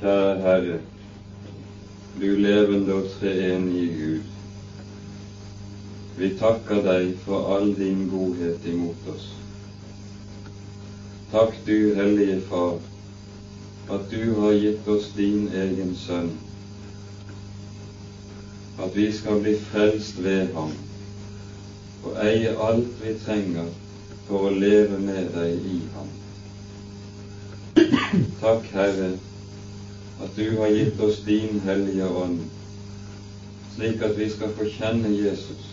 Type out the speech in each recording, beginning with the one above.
Kjære Herre, du levende og treenige Gud. Vi takker deg for all din godhet imot oss. Takk, du hellige Far, at du har gitt oss din egen Sønn, at vi skal bli frelst ved ham og eie alt vi trenger for å leve med deg i ham. Takk, Herre, at du har gitt oss din Hellige Ånd, slik at vi skal få kjenne Jesus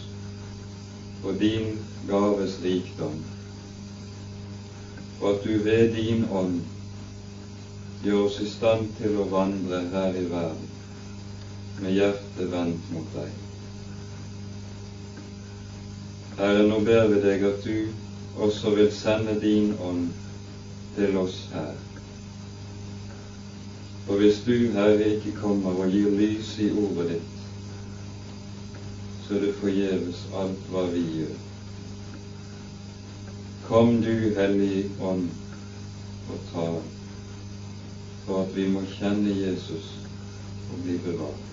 og din gaves rikdom, og at du ved din ånd gjør oss i stand til å vandre her i verden med hjertet vendt mot deg. Herre, nå ber vi deg at du også vil sende din ånd til oss her. Og hvis du, Herre, ikke kommer og gir lys i ordet ditt, så er det forgjeves alt hva vi gjør. Kom du, Hellige Ånd, og ta for at vi må kjenne Jesus og bli bevart.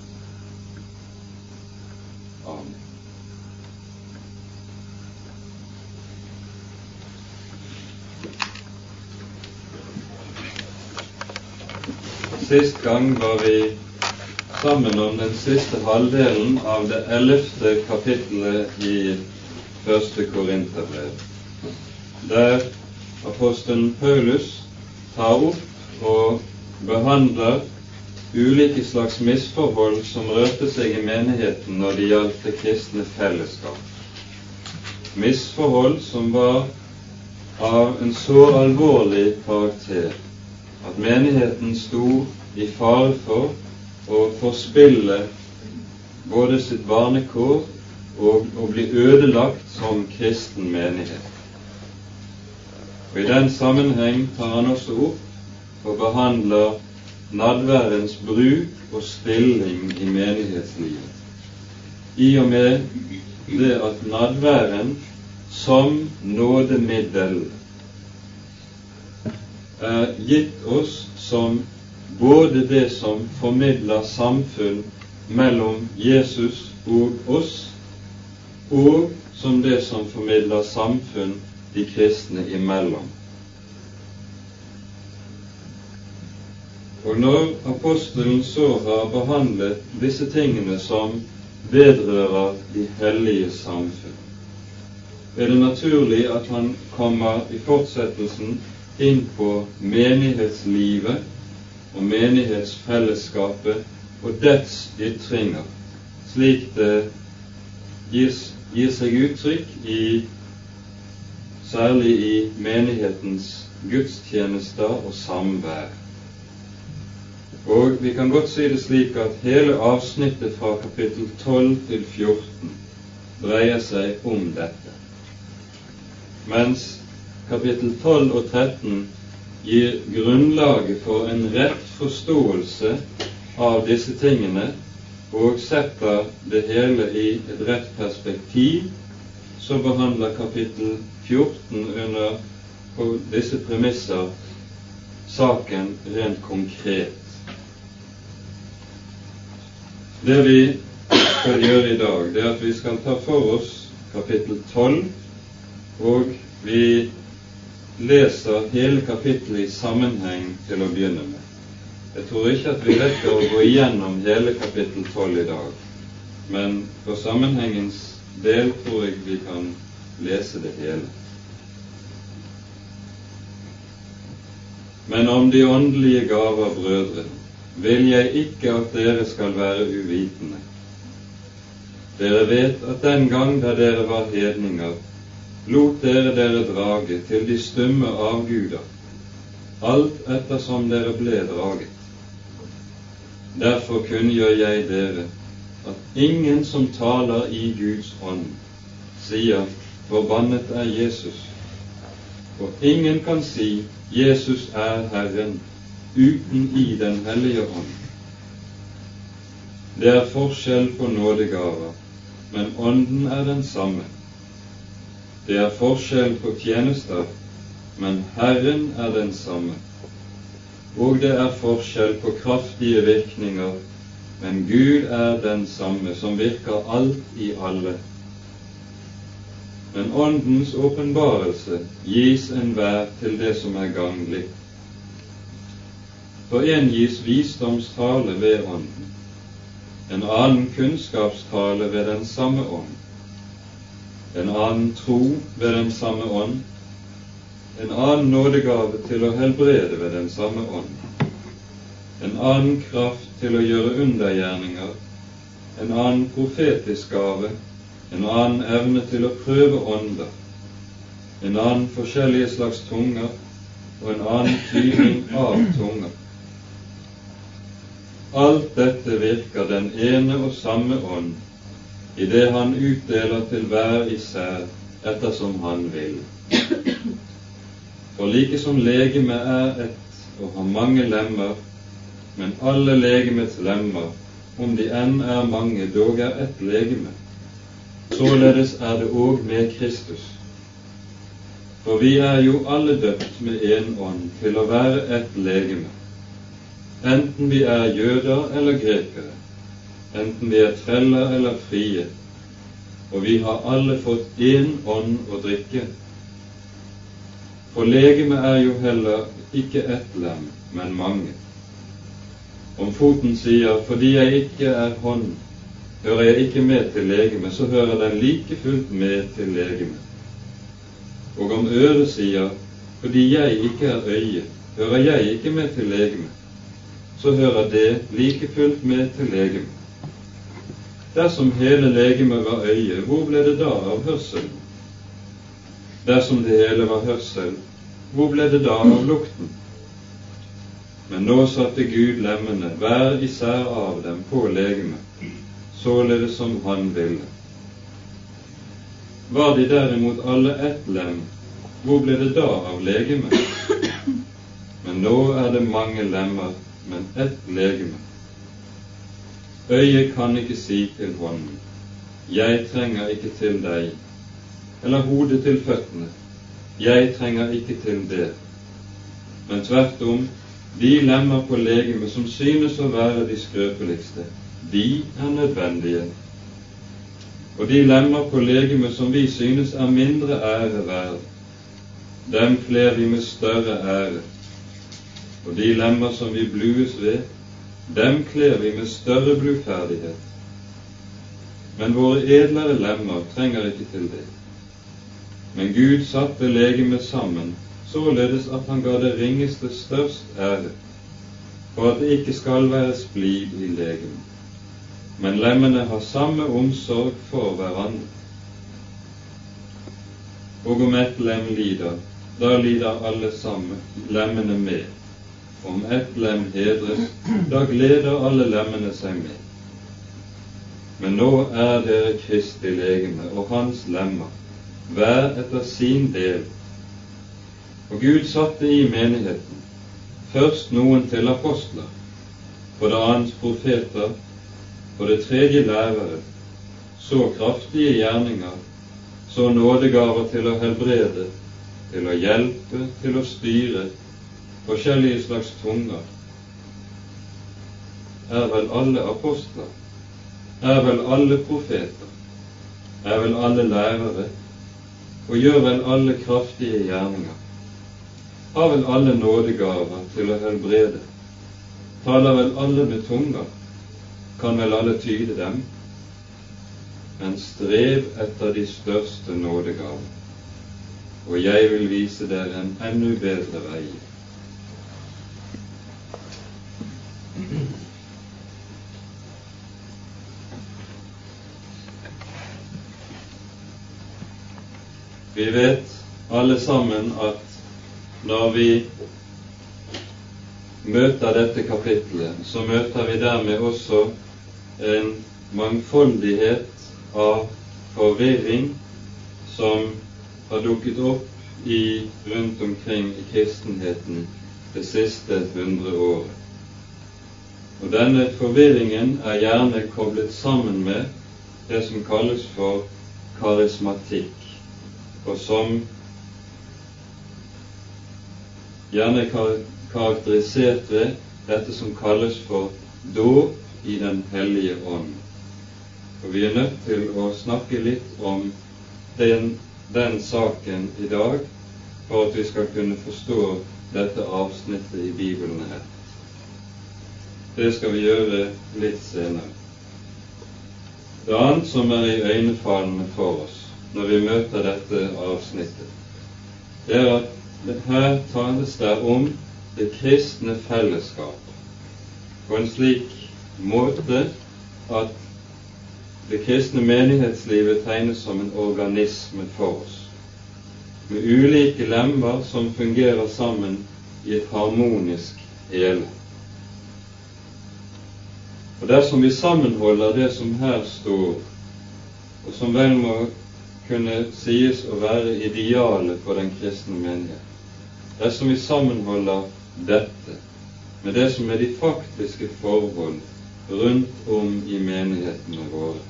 Amen. Sist gang var vi sammen om den siste halvdelen av det ellevte kapittelet i første Korinterbrev, der apostelen Paulus tar opp og behandler ulike slags misforhold som rørte seg i menigheten når det gjaldt det kristne fellesskap. Misforhold som var av en så alvorlig karakter at menigheten sto i fare for å forspille både sitt barnekår og å bli ødelagt som kristen menighet. Og I den sammenheng tar han også opp og behandler nadværens bruk og stilling i menighetslivet. I og med det at nadværen som nådemiddel er gitt oss som både det som formidler samfunn mellom Jesus og oss, og som det som formidler samfunn de kristne imellom. Og når apostelen så har behandlet disse tingene som vedrører de hellige samfunn, er det naturlig at han kommer i fortsettelsen inn på menighetslivet og menighetsfellesskapet og dets ytringer, slik det gir, gir seg uttrykk i særlig i menighetens gudstjenester og samvær. Og vi kan godt si det slik at hele avsnittet fra kapittel 12 til 14 dreier seg om dette, mens kapittel 12 og 13 gir grunnlaget for en rett forståelse av disse tingene og setter det hele i et rett perspektiv, så behandler kapittel 14 under disse premisser saken rent konkret. Det vi skal gjøre i dag, det er at vi skal ta for oss kapittel 12, og vi leser hele kapittelet i sammenheng til å begynne med. Jeg tror ikke at vi rekker å gå igjennom hele kapittel 12 i dag, men for sammenhengens del tror jeg vi kan lese det hele. Men om de åndelige gaver, brødre, vil jeg ikke at dere skal være uvitende. Dere vet at den gang da dere var hedninger, lot dere dere drage til de stumme avguder, alt ettersom dere ble draget. Derfor kunngjør jeg dere at ingen som taler i Guds ånd, sier 'Forbannet er Jesus', og ingen kan si 'Jesus er Herren' uten i Den hellige ånd. Det er forskjell på nådegaver, men Ånden er den samme. Det er forskjell på tjenester, men Herren er den samme. og det er forskjell på kraftige virkninger, men Gud er den samme som virker alt i alle. Men Åndens åpenbarelse gis enhver til det som er ganglig. For en gis visdomstale ved Ånden, en annen kunnskapstale ved den samme ånd, en annen tro ved den samme ånd, en annen nådegave til å helbrede ved den samme ånd, en annen kraft til å gjøre undergjerninger, en annen profetisk gave, en annen evne til å prøve ånder, en annen forskjellige slags tunger. Og en annen tydning av tunger. Alt dette virker den ene og samme ånd i det han utdeler til hver især ettersom han vil. For like som legemet er ett og har mange lemmer, men alle legemets lemmer, om de enn er mange, dog er ett legeme, således er det òg med Kristus. For vi er jo alle døpt med én ånd til å være ett legeme enten vi er jøder eller grekere, enten vi er treller eller frie, og vi har alle fått én ånd å drikke. For legemet er jo heller ikke ett lem, men mange. Om foten sier 'fordi jeg ikke er hånd, hører jeg ikke med til legemet', så hører den like fullt med til legemet. Og om øret sier 'fordi jeg ikke er øye, hører jeg ikke med til legemet', så hører det like fullt med til legemet. Dersom hele legemet var øye, hvor ble det da av hørselen? Dersom det hele var hørsel, hvor ble det da av lukten? Men nå satte Gud lemmene hver især av dem på legemet, således som Han ville. Var de derimot alle ett lem, hvor ble det da av legemet? Men nå er det mange lemmer men ett legeme. Øyet kan ikke si til hånden, 'Jeg trenger ikke til deg', eller hodet til føttene, 'Jeg trenger ikke til det'. Men tvert om, de lemmer på legemet som synes å være de skrøpeligste, de er nødvendige. Og de lemmer på legemet som vi synes er mindre ære verd, dem kler vi med større ære og de lemmer som vi blues ved, dem kler vi med større bluferdighet. Men våre edlere lemmer trenger ikke til det. Men Gud satte legemet sammen således at han ga det ringeste størst ære, for at det ikke skal være splid i legemet. Men lemmene har samme omsorg for hverandre. Og om ett lem lider, da lider alle sammen lemmene med om ett lem hedres, da gleder alle lemmene seg med. Men nå er dere Kristi legeme og Hans lemmer, hver etter sin del. Og Gud satte i menigheten først noen til apostler, for det annet profeter, for det tredje lærere, så kraftige gjerninger, så nådegaver til å helbrede, til å hjelpe, til å styre, forskjellige slags tunger, er vel alle apostler, er vel alle profeter, er vel alle lærere, og gjør vel alle kraftige gjerninger, har vel alle nådegaver til å helbrede, taler vel alle med tunger, kan vel alle tyde dem, men strev etter de største nådegaver, og jeg vil vise dere en enda bedre vei. Vi vet alle sammen at når vi møter dette kapitlet, så møter vi dermed også en mangfoldighet av forvirring som har dukket opp i, rundt omkring i kristenheten det siste hundre året. Og denne forvirringen er gjerne koblet sammen med det som kalles for karismatikk, og som gjerne karakterisert ved dette som kalles for dåp i Den hellige ånd. Og Vi er nødt til å snakke litt om den, den saken i dag for at vi skal kunne forstå dette avsnittet i Bibelen her. Det skal vi gjøre litt senere. Det annet som er i øynefallende for oss når vi møter dette avsnittet, det er at her tales det om det kristne fellesskap på en slik måte at det kristne menighetslivet tegnes som en organisme for oss, med ulike lemmer som fungerer sammen i et harmonisk hele. Og dersom vi sammenholder det som her står, og som vel må kunne sies å være idealet for den kristne menighet, dersom vi sammenholder dette med det som er de faktiske forhold rundt om i menighetene våre,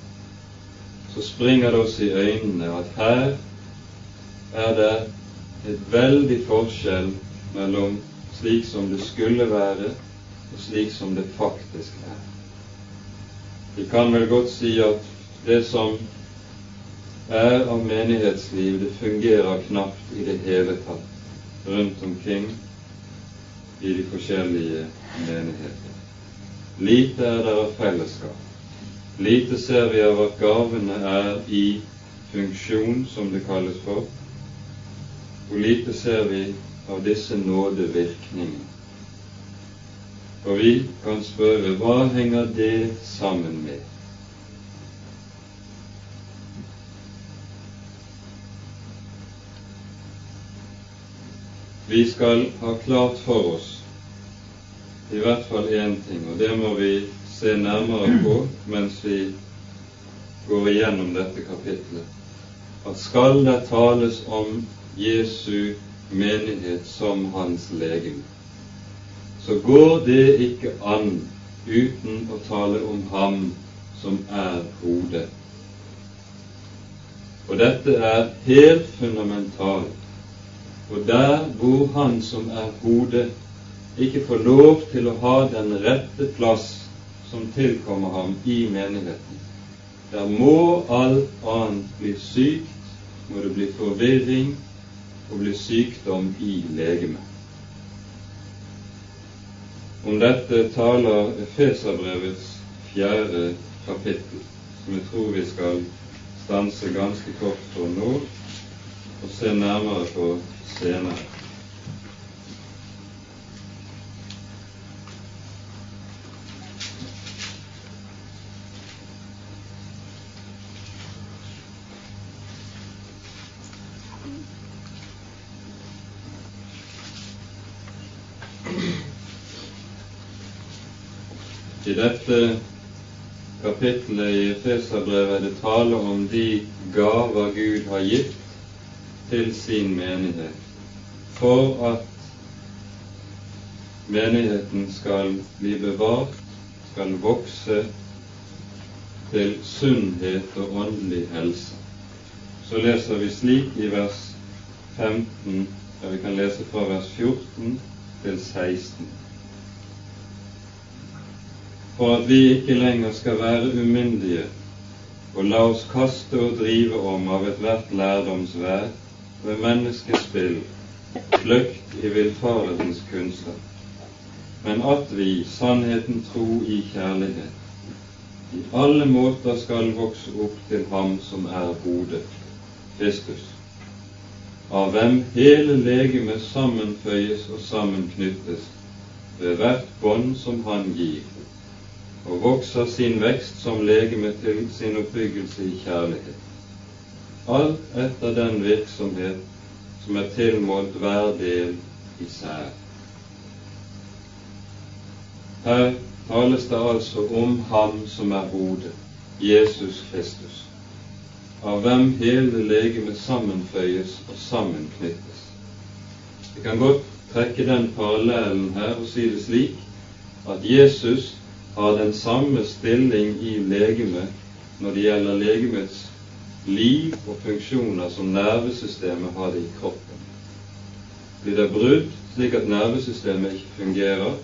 så springer det oss i øynene at her er det et veldig forskjell mellom slik som det skulle være, og slik som det faktisk er. Vi kan vel godt si at det som er av menighetsliv, det fungerer knapt i det hele tatt rundt omkring i de forskjellige menigheter. Lite er det av fellesskap. Lite ser vi av at gavene er i funksjon, som det kalles for, og lite ser vi av disse nådevirkningene. Og vi kan spørre hva henger det sammen med? Vi skal ha klart for oss i hvert fall én ting, og det må vi se nærmere på mens vi går igjennom dette kapitlet. At skal det tales om Jesu menighet som hans legeme, så går det ikke an uten å tale om Ham som er hodet. Og dette er helt fundamentalt. Og der hvor Han som er hodet, ikke får lov til å ha den rette plass som tilkommer ham i menigheten, der må alt annet bli sykt, må det bli forvirring og bli sykdom i legemet. Om dette taler Efeserbrevets fjerde kapittel, som jeg tror vi skal stanse ganske kort for nå og se nærmere på senere. I dette kapittelet i Efeserbrevet er det tale om de gaver Gud har gitt til sin menighet, for at menigheten skal bli bevart, skal vokse til sunnhet og åndelig helse. Så leser vi slik i vers 15, ja, vi kan lese fra vers 14 til 16 for at vi ikke lenger skal være umyndige og la oss kaste og drive om av ethvert lærdomsvær ved menneskespill, kløkt i villfarelsens kunster, men at vi, sannheten tro i kjærlighet, i alle måter skal vokse opp til Ham som er hodet, Kristus, av hvem hele legemet sammenføyes og sammenknyttes ved hvert bånd som Han gir og vokser sin vekst som legeme til sin oppbyggelse i kjærlighet. Alt etter den virksomhet som er tilmålt hver del især. Her tales det altså om Ham som er hodet, Jesus Kristus, av hvem hele legemet sammenføyes og sammenknyttes. Vi kan godt trekke den parallellen her og si det slik at Jesus har den samme stilling i legemet når det gjelder legemets liv og funksjoner som nervesystemet har i kroppen. Blir det brudd, slik at nervesystemet ikke fungerer,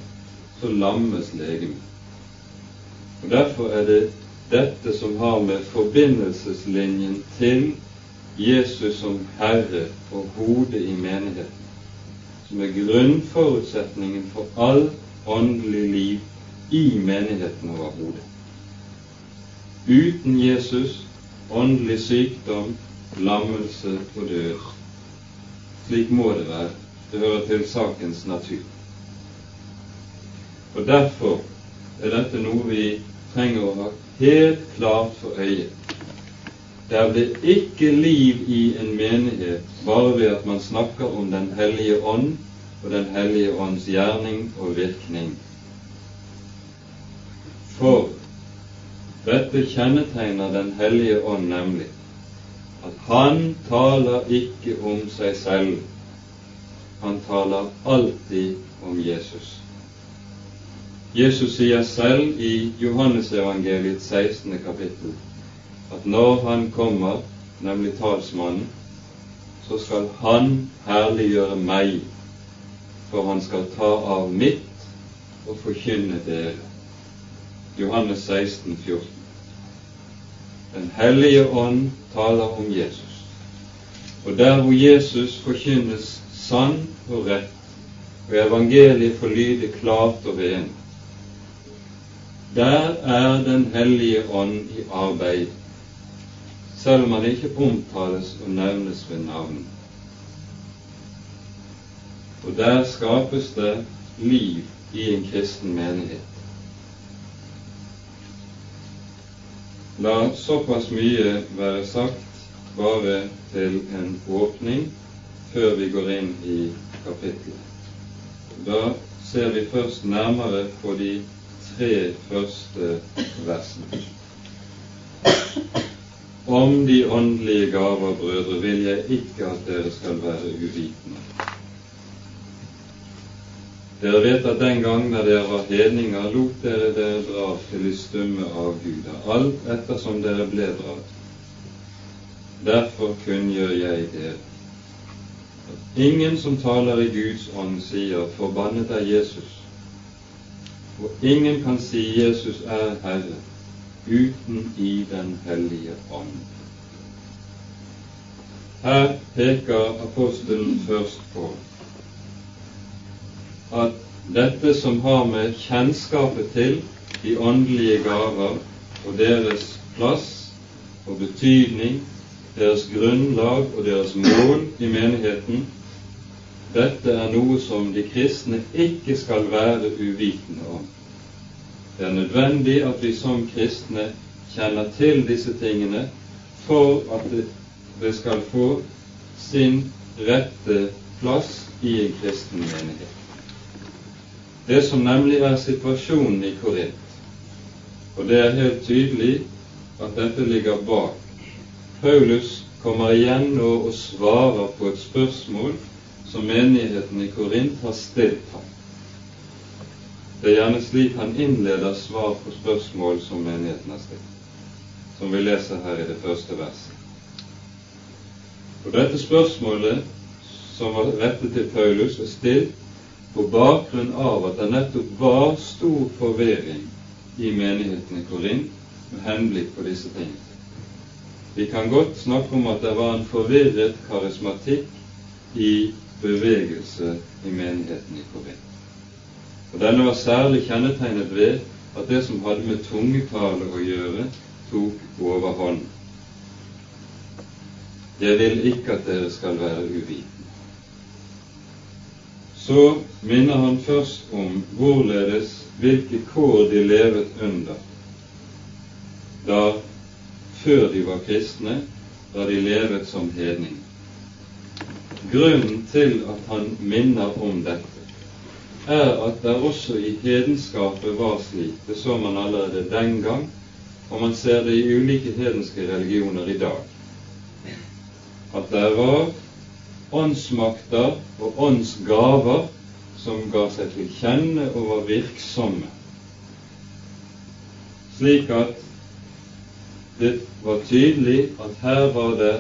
så lammes legemet. Og Derfor er det dette som har med forbindelseslinjen til Jesus som Herre og hodet i menigheten, som er grunnforutsetningen for all åndelig liv i menigheten overhodet. Uten Jesus åndelig sykdom, lammelse og død. Slik må det være. Det hører til sakens natur. Og Derfor er dette noe vi trenger å ha helt klart for øyet. Det blir ikke liv i en menighet bare ved at man snakker om Den hellige ånd og Den hellige ånds gjerning og virkning. For dette kjennetegner Den hellige ånd nemlig at han taler ikke om seg selv, han taler alltid om Jesus. Jesus sier selv i Johannesevangeliets 16. kapittel at når Han kommer, nemlig talsmannen, så skal Han herliggjøre meg, for Han skal ta av mitt og forkynne dere. Johannes 16, 14. Den hellige ånd taler om Jesus. Og der hvor Jesus forkynnes sann og rett, og evangeliet får lyde klart og rent. Der er Den hellige ånd i arbeid, selv om han ikke omtales og nevnes ved navn. Og der skapes det liv i en kristen menighet. La såpass mye være sagt bare til en åpning før vi går inn i kapittelet. Da ser vi først nærmere på de tre første versene. Om de åndelige gaver, brødre, vil jeg ikke at dere skal være uvitende. Dere vet at den gang da dere var hedninger, lot dere dere dra til de stumme avguder, alt ettersom dere ble dratt. Derfor kunngjør jeg dere Ingen som taler i Guds ånd, sier 'forbannet er Jesus'. Og ingen kan si 'Jesus er Herre' uten i Den hellige ånd. Her peker apostelen først på at dette som har med kjennskapet til de åndelige gaver og deres plass og betydning, deres grunnlag og deres mål i menigheten, dette er noe som de kristne ikke skal være uvitende om. Det er nødvendig at vi som kristne kjenner til disse tingene for at det skal få sin rette plass i en kristen menighet. Det som nemlig er situasjonen i Korint, og det er helt tydelig at dette ligger bak. Paulus kommer igjen nå og svarer på et spørsmål som menigheten i Korint har stilt ham. Det er gjerne slik han innleder svar på spørsmål som menigheten har stilt, som vi leser her i det første verset. Og dette spørsmålet, som var rettet til Paulus, er stilt på bakgrunn av at det nettopp var stor forvirring i menigheten i Korint med henblikk på disse tingene. Vi kan godt snakke om at det var en forvirret karismatikk i bevegelse i menigheten i Korint. Og Denne var særlig kjennetegnet ved at det som hadde med tungetale å gjøre, tok overhånd. Jeg vil ikke at dere skal være uvitende. Så minner han først om hvorledes hvilke kår de levet under. Da før de var kristne, da de levet som hedning. Grunnen til at han minner om dette, er at det også i hedenskapet var slik, det så man allerede den gang, og man ser det i ulike hedenske religioner i dag, at det var åndsmakter og åndsgaver som ga seg til kjenne og var virksomme, slik at det var tydelig at her var det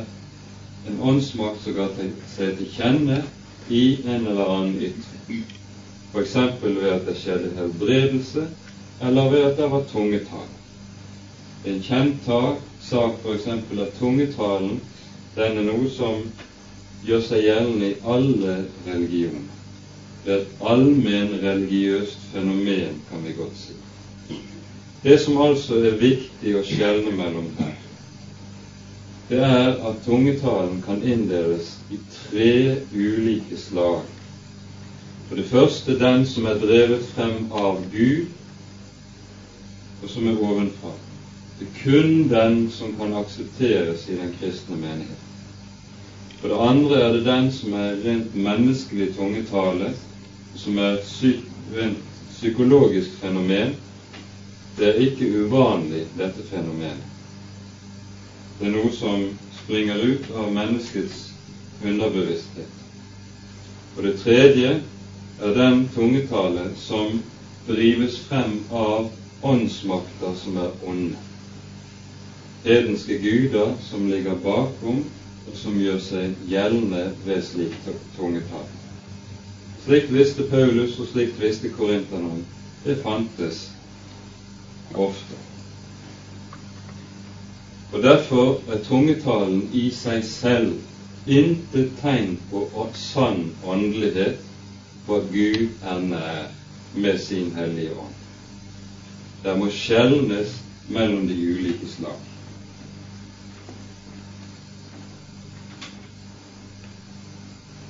en åndsmakt som ga seg til kjenne i en eller annen ytring, f.eks. ved at det skjedde helbredelse, eller ved at det var tungetale. En kjent sak f.eks. at tungetalen den er noe som gjør seg gjeldende i alle religioner. Det er et allmennreligiøst fenomen, kan vi godt si. Det som altså er viktig å skjelne mellom her, det er at tungetalen kan inndeles i tre ulike slag. For det første den som er drevet frem av Gud, og som er ovenfra. Det er kun den som kan aksepteres i den kristne menighet. For det andre er det den som er rent menneskelig tungetale, som er et rent psykologisk fenomen. Det er ikke uvanlig, dette fenomenet. Det er noe som springer ut av menneskets underbevissthet. Og det tredje er den tungetale som drives frem av åndsmakter som er onde. Hedenske guder som ligger bakom, og som gjør seg gjeldende ved slik tungetall. Slikt visste Paulus, og slikt visste korinterne Det fantes ofte. Og Derfor er tungetalen i seg selv intet tegn på sann åndelighet, på at Gud er nær med sin Hellige Ånd. Det må skjelnes mellom de ulike slag.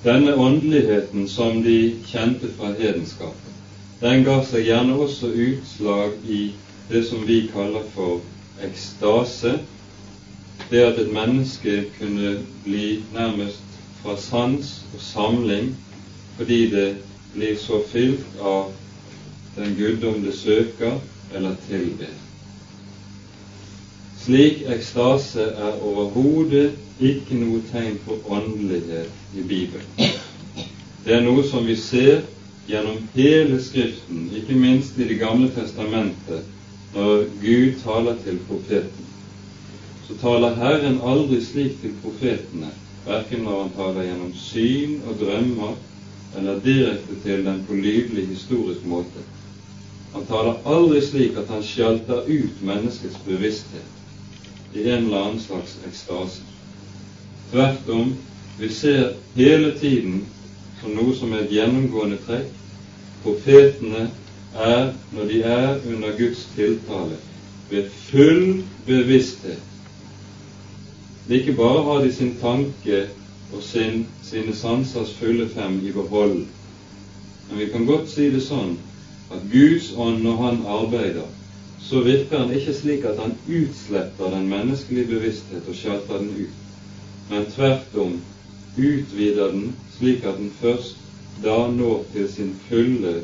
Denne åndeligheten som de kjente fra hedenskapet, den ga seg gjerne også utslag i det som vi kaller for ekstase. Det at et menneske kunne bli nærmest fra sans og samling fordi det blir så fylt av den guddom det søker eller tilber. Slik ekstase er overhodet ikke noe tegn på åndelighet i Bibelen. Det er noe som vi ser gjennom hele Skriften, ikke minst i Det gamle testamentet, når Gud taler til profeten. Så taler Herren aldri slik til profetene, verken når han taler gjennom syn og drømmer, eller direkte til dem på lydelig historisk måte. Han taler aldri slik at han skjalter ut menneskets bevissthet i en eller annen slags ekstase. Tvert om, vi ser hele tiden som noe som er et gjennomgående trekk. Profetene er, når de er under Guds tiltale, ved full bevissthet. Ikke bare har de sin tanke og sin, sine sansers fulle fem i behold, men vi kan godt si det sånn at Guds ånd, når Han arbeider, så virker han ikke slik at han utsletter den menneskelige bevissthet og sjalter den ut, men tvert om utvider den slik at den først da når til sin fulle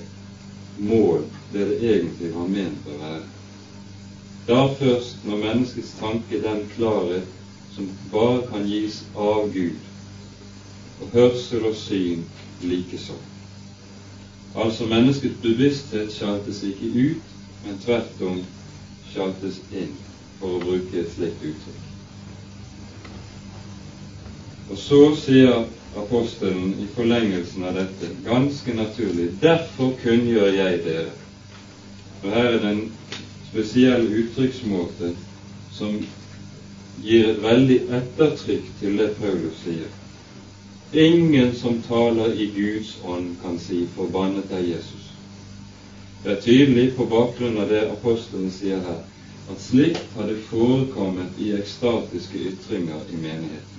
mål, det det egentlig var ment å være. Da først, når menneskets tanke den klarhet som bare kan gis av Gud, og hørsel og syn likeså. Altså menneskets bevissthet sjaltes ikke ut, men tvert om sjaltes inn, for å bruke et slikt uttrykk. Og så sier apostelen i forlengelsen av dette ganske naturlig derfor kunngjør jeg dere. For her er det en spesiell uttrykksmåte som gir et veldig ettertrykk til det Paulus sier. Ingen som taler i Guds ånd, kan si 'forbannet er Jesus'. Det er tydelig på bakgrunn av det apostelen sier her, at slikt hadde forekommet i ekstatiske ytringer i menigheten.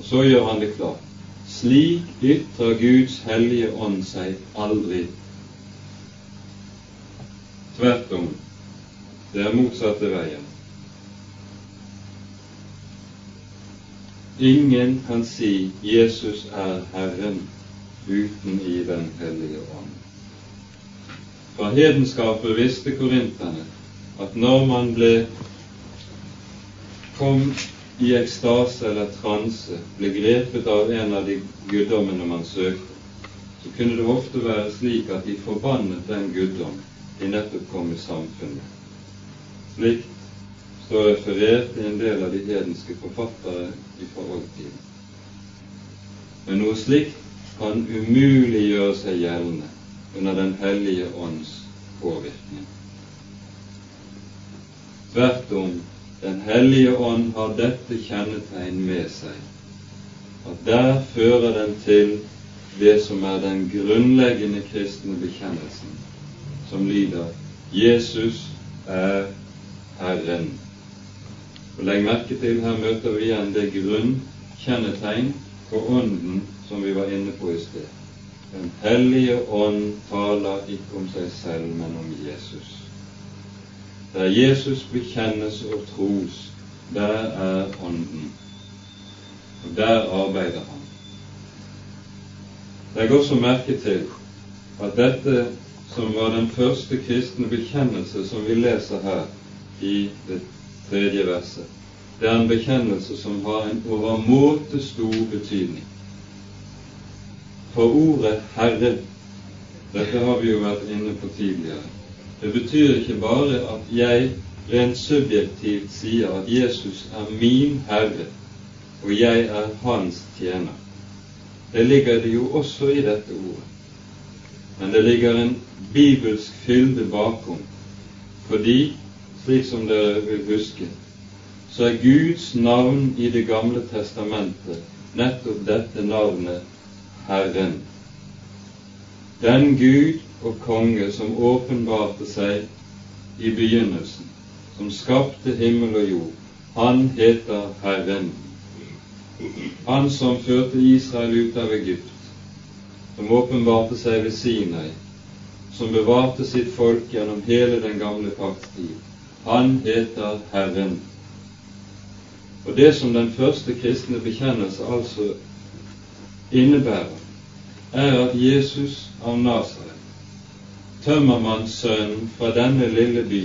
Og så gjør han det klart. Slik ytrer Guds hellige ånd seg aldri. Tvert om. Det er motsatte veien. Ingen kan si 'Jesus er Herren' uten i Den hellige ånd. Fra hedenskapet visste korinterne at når man ble kom i ekstase eller transe, ble grepet av en av de guddommene man søkte, så kunne det ofte være slik at de forbannet den guddom de nettopp kom i samfunn med. Slikt står referert i en del av de hedenske forfattere i forholdtiden. Men noe slikt kan umulig gjøre seg gjeldende under Den hellige ånds påvirkning. Tvert om, Den hellige ånd har dette kjennetegn med seg, at der fører den til det som er den grunnleggende kristne bekjennelsen, som lyder Jesus er Herren. Og Legg merke til, her møter vi igjen det grunnkjennetegn på Ånden som vi var inne på i sted. Den hellige ånd taler ikke om seg selv, men om Jesus. Der Jesus bekjennes og tros, der er Ånden, og der arbeider han. Legg også merke til at dette som var den første kristne bekjennelse som vi leser her i det tredje verset, det er en bekjennelse som har en overmåte stor betydning. For ordet Herre, dette har vi jo vært inne på tidligere, det betyr ikke bare at jeg rent subjektivt sier at Jesus er min Herre, og jeg er Hans tjener. Det ligger det jo også i dette ordet. Men det ligger en bibelsk fylde bakom, fordi, slik som dere vil huske, så er Guds navn i Det gamle testamentet nettopp dette navnet Herren. Den Gud og konge som åpenbarte seg i begynnelsen, som skapte himmel og jord, han heter Herren. Han som førte Israel ut av Egypt, som åpenbarte seg ved Sinai, som bevarte sitt folk gjennom hele den gamle pakts tid. Han heter Herren. Og det som den første kristne bekjennelse altså innebærer, er at Jesus av Nasaret, tømmermannssønnen fra denne lille by,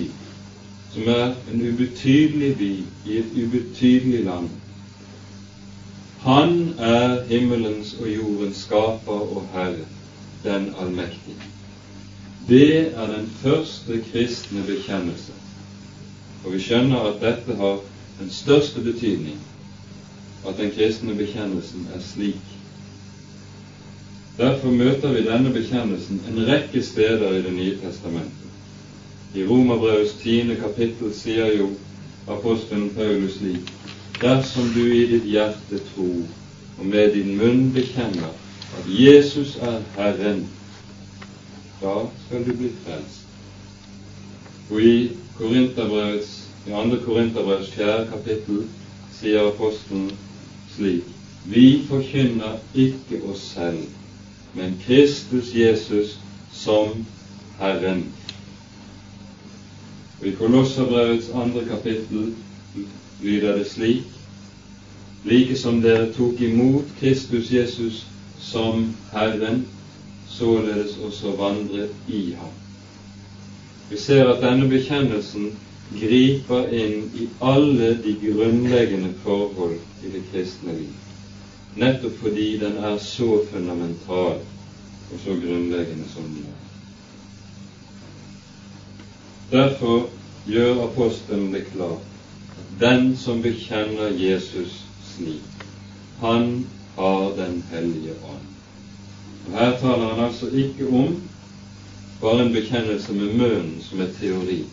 som er en ubetydelig by i et ubetydelig land, han er himmelens og jordens skaper og herre, den allmektige. Det er den første kristne bekjennelse, og vi skjønner at dette har den største betydning, at den kristne bekjennelsen er slik Derfor møter vi denne bekjennelsen en rekke steder i Det nye testamentet. I Romerbrevets tiende kapittel sier jo apostelen Paulus slik Dersom du i ditt hjerte tror og med din munn bekjenner at Jesus er Herren, da skal du bli frelst. Og i Korinterbrevets, i 2. Korinterbrevs 4. kapittel sier apostelen slik Vi forkynner ikke oss selv, men Kristus Jesus som Herren. I Kolosserbrevets andre kapittel lyder det slik Like som dere tok imot Kristus Jesus som Herren, således også vandret i ham. Vi ser at denne bekjennelsen griper inn i alle de grunnleggende forhold i det kristne liv nettopp fordi den er så fundamental og så grunnleggende som den er. Derfor gjør apostelen det klart den som bekjenner Jesus slik, han har Den hellige ånd. Og Her taler han altså ikke om bare en bekjennelse med munnen som er teori,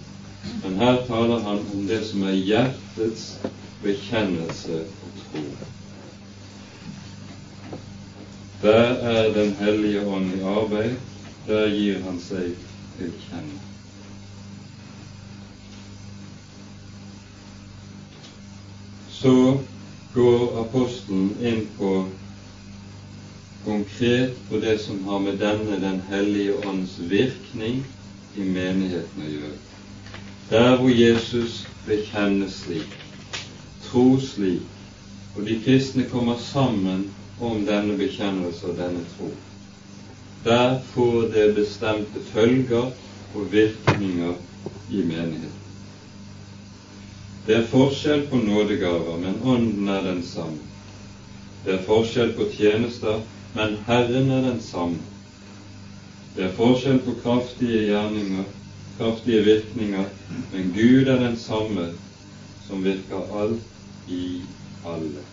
men her taler han om det som er hjertets bekjennelse og tro. Der er Den hellige ånd i arbeid, der gir han seg til kjenne. Så går apostelen inn på konkret på det som har med denne Den hellige ånds virkning i menigheten å gjøre. Der hvor Jesus bekjennes slik, tro slik, og de kristne kommer sammen om denne bekjennelse og denne tro. Der får det bestemte følger og virkninger i menigheten. Det er forskjell på nådegaver, men Ånden er den samme. Det er forskjell på tjenester, men Herren er den samme. Det er forskjell på kraftige gjerninger, kraftige virkninger, men Gud er den samme som virker alt i alle.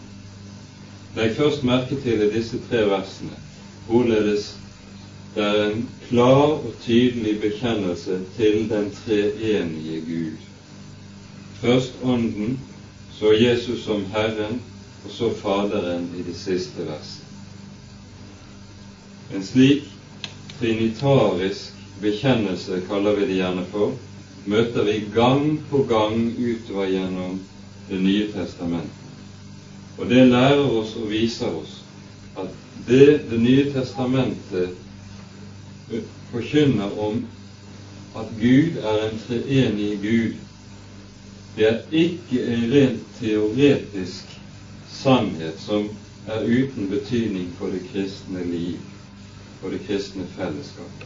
Legg først merke til i disse tre versene hvorledes det er en klar og tydelig bekjennelse til den treenige Gud. Først Ånden, så Jesus som Herren, og så Faderen i det siste verset. En slik trinitarisk bekjennelse, kaller vi det gjerne for, møter vi gang på gang utover gjennom Det nye testamentet. Og det lærer oss og viser oss at det Det nye testamentet forkynner om at Gud er en treenig Gud, det er ikke en rent teoretisk sannhet som er uten betydning for det kristne liv og det kristne fellesskap.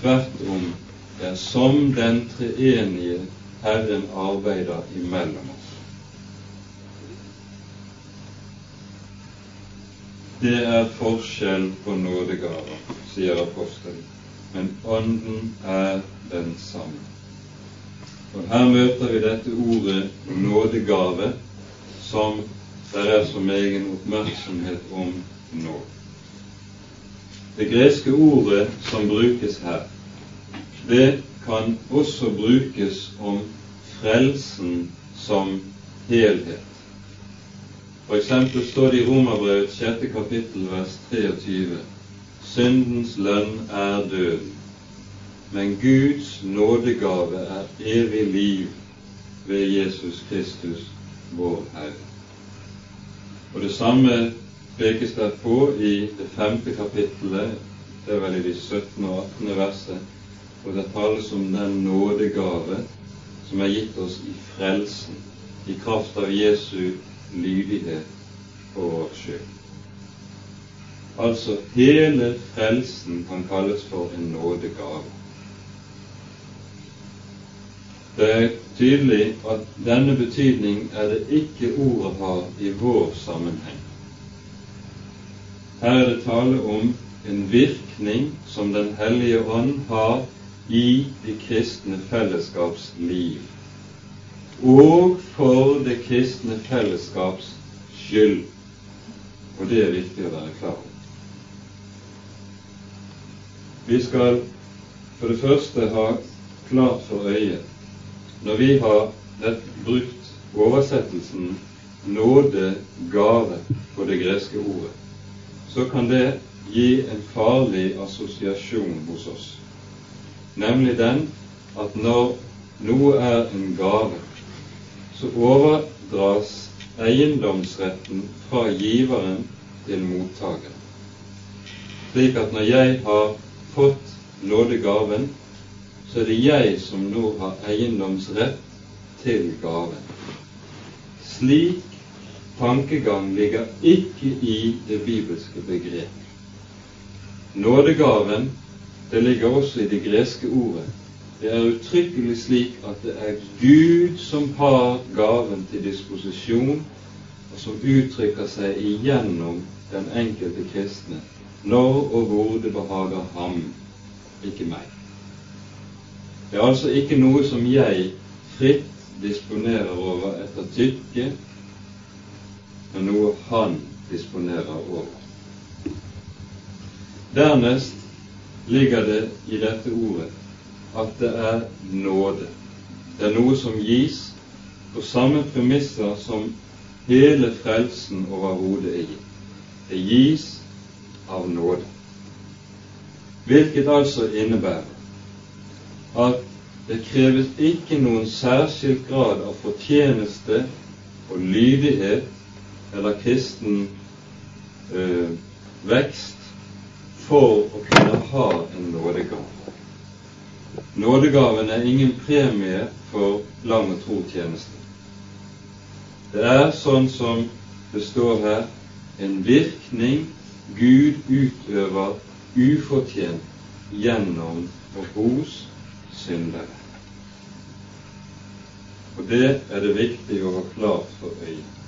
Tvert om, det er som den treenige Herren arbeider imellom oss. Det er forskjell på nådegaver, sier apostelen, men Ånden er den samme. Og Her møter vi dette ordet nådegave, som det er så egen oppmerksomhet om nå. Det greske ordet som brukes her, det kan også brukes om frelsen som helhet. For eksempel står det i Romerbrevet sjette kapittel vers 23 Syndens lønn er døden, men Guds nådegave er evig liv ved Jesus Kristus, vår Herre. Og Det samme pekes der på i det femte kapittelet, det er vel i de 17. og 18. verset, hvor det tales om den nådegave som er gitt oss i frelsen, i kraft av Jesu lydighet for vår skyld. Altså hele frelsen kan kalles for en nådegave. Det er tydelig at denne betydning er det ikke ordet har i vår sammenheng. Her er det tale om en virkning som Den hellige ånd har i de kristne fellesskaps liv og for det kristne fellesskaps skyld. Og det er viktig å være klar over. Vi skal for det første ha klart for øyet når vi har brukt oversettelsen nåde, gave på det greske ordet, så kan det gi en farlig assosiasjon hos oss, nemlig den at når noe er en gave, så overdras eiendomsretten fra giveren til mottakeren. Slik at når jeg har fått nådegaven, så er det jeg som nå har eiendomsrett til gaven. Slik tankegang ligger ikke i det bibelske begrep. Nådegaven, det ligger også i det greske ordet det er uttrykkelig slik at det er Gud som har gaven til disposisjon, og som uttrykker seg igjennom den enkelte kristne når og hvor det behager ham, ikke meg. Det er altså ikke noe som jeg fritt disponerer over etter tykke, men noe han disponerer over. Dernest ligger det i dette ordet at det er nåde. Det er noe som gis på samme premisser som hele frelsen overhodet er gitt. Det gis av nåde. Hvilket altså innebærer at det kreves ikke noen særskilt grad av fortjeneste og lydighet eller kristen øh, vekst for å kunne ha en nådegave. Nådegaven er ingen premie for lang og tro tjeneste. Det er sånn som det står her, en virkning Gud utøver ufortjent gjennom og hos syndere. Og det er det viktig å ha klart for øyet.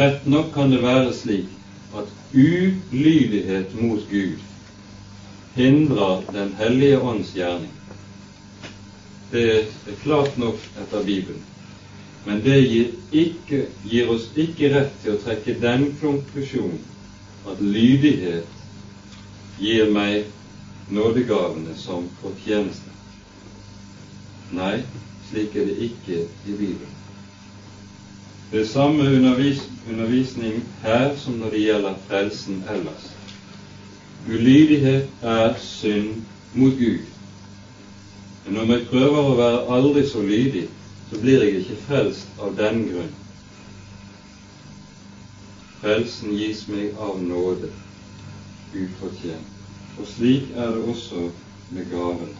Rett nok kan det være slik at ulydighet mot Gud hindrer Den hellige ånds gjerning. Det er klart nok etter Bibelen. Men det gir, ikke, gir, oss ikke rett til å trekke den konklusjonen at lydighet gir meg nådegavene som fortjeneste. Nei, slik er det ikke i Bibelen. Det er samme undervis undervisning her som når det gjelder frelsen ellers. Ulydighet er synd mot Gud. Men om jeg prøver å være aldri så lydig, så blir jeg ikke frelst av den grunn. Frelsen gis meg av nåde, ufortjent. Og slik er det også med gaven.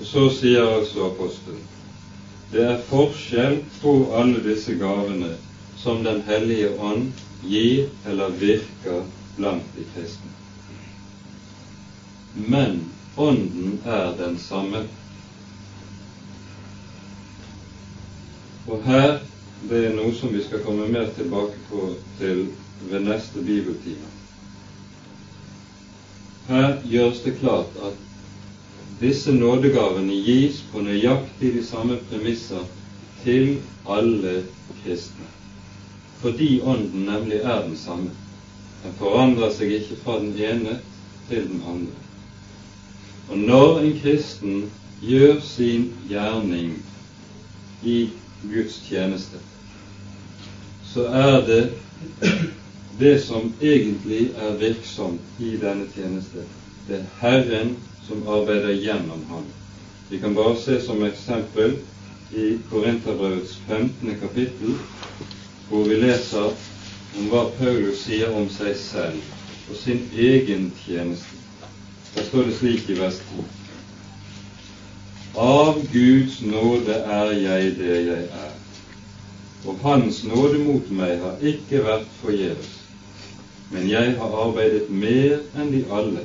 Og så sier altså apostelen det er forskjell på alle disse gavene som Den hellige ånd gir eller virker blant de kristne. Men Ånden er den samme. Og her det er noe som vi skal komme mer tilbake på til ved neste bibeltime. Her gjøres det klart at disse nådegavene gis på nøyaktig de samme premisser til alle kristne, fordi Ånden nemlig er den samme. Den forandrer seg ikke fra den ene til den andre. Og når en kristen gjør sin gjerning i Guds tjeneste, så er det det som egentlig er virksomt i denne tjeneste. Det er Herren som arbeider gjennom ham. Vi kan bare se som eksempel i Korinterbrevets 15. kapittel, hvor vi leser om hva Paulus sier om seg selv og sin egen tjeneste. Der står det slik i vers 10. Av Guds nåde er jeg det jeg er og Hans nåde mot meg har ikke vært forgjeves. Men jeg har arbeidet mer enn de alle,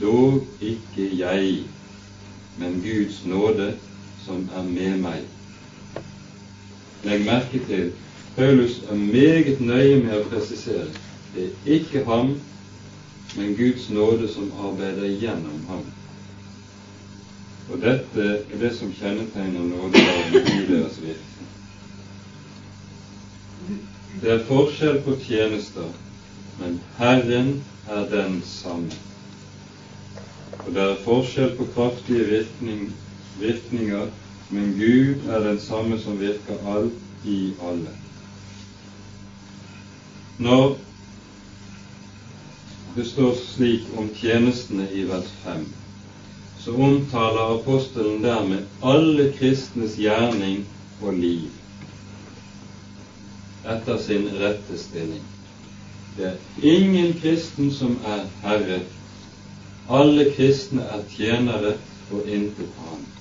dog ikke jeg, men Guds nåde som er med meg. Legg merke til Paulus er meget nøye med å presisere det er ikke ham, men Guds nåde som arbeider gjennom ham. Og dette er det som kjennetegner nådegaven i deres virke. Det er forskjell på tjenester, men Herren er den samme. Og det er forskjell på kraftige virkning, virkninger, men Gud er den samme som virker alt i alle. Når det står slik om tjenestene i vers 5, så omtaler apostelen dermed alle kristnes gjerning og liv etter sin rette stilling. Det er ingen kristen som er herre. Alle kristne er tjenere og intet annet.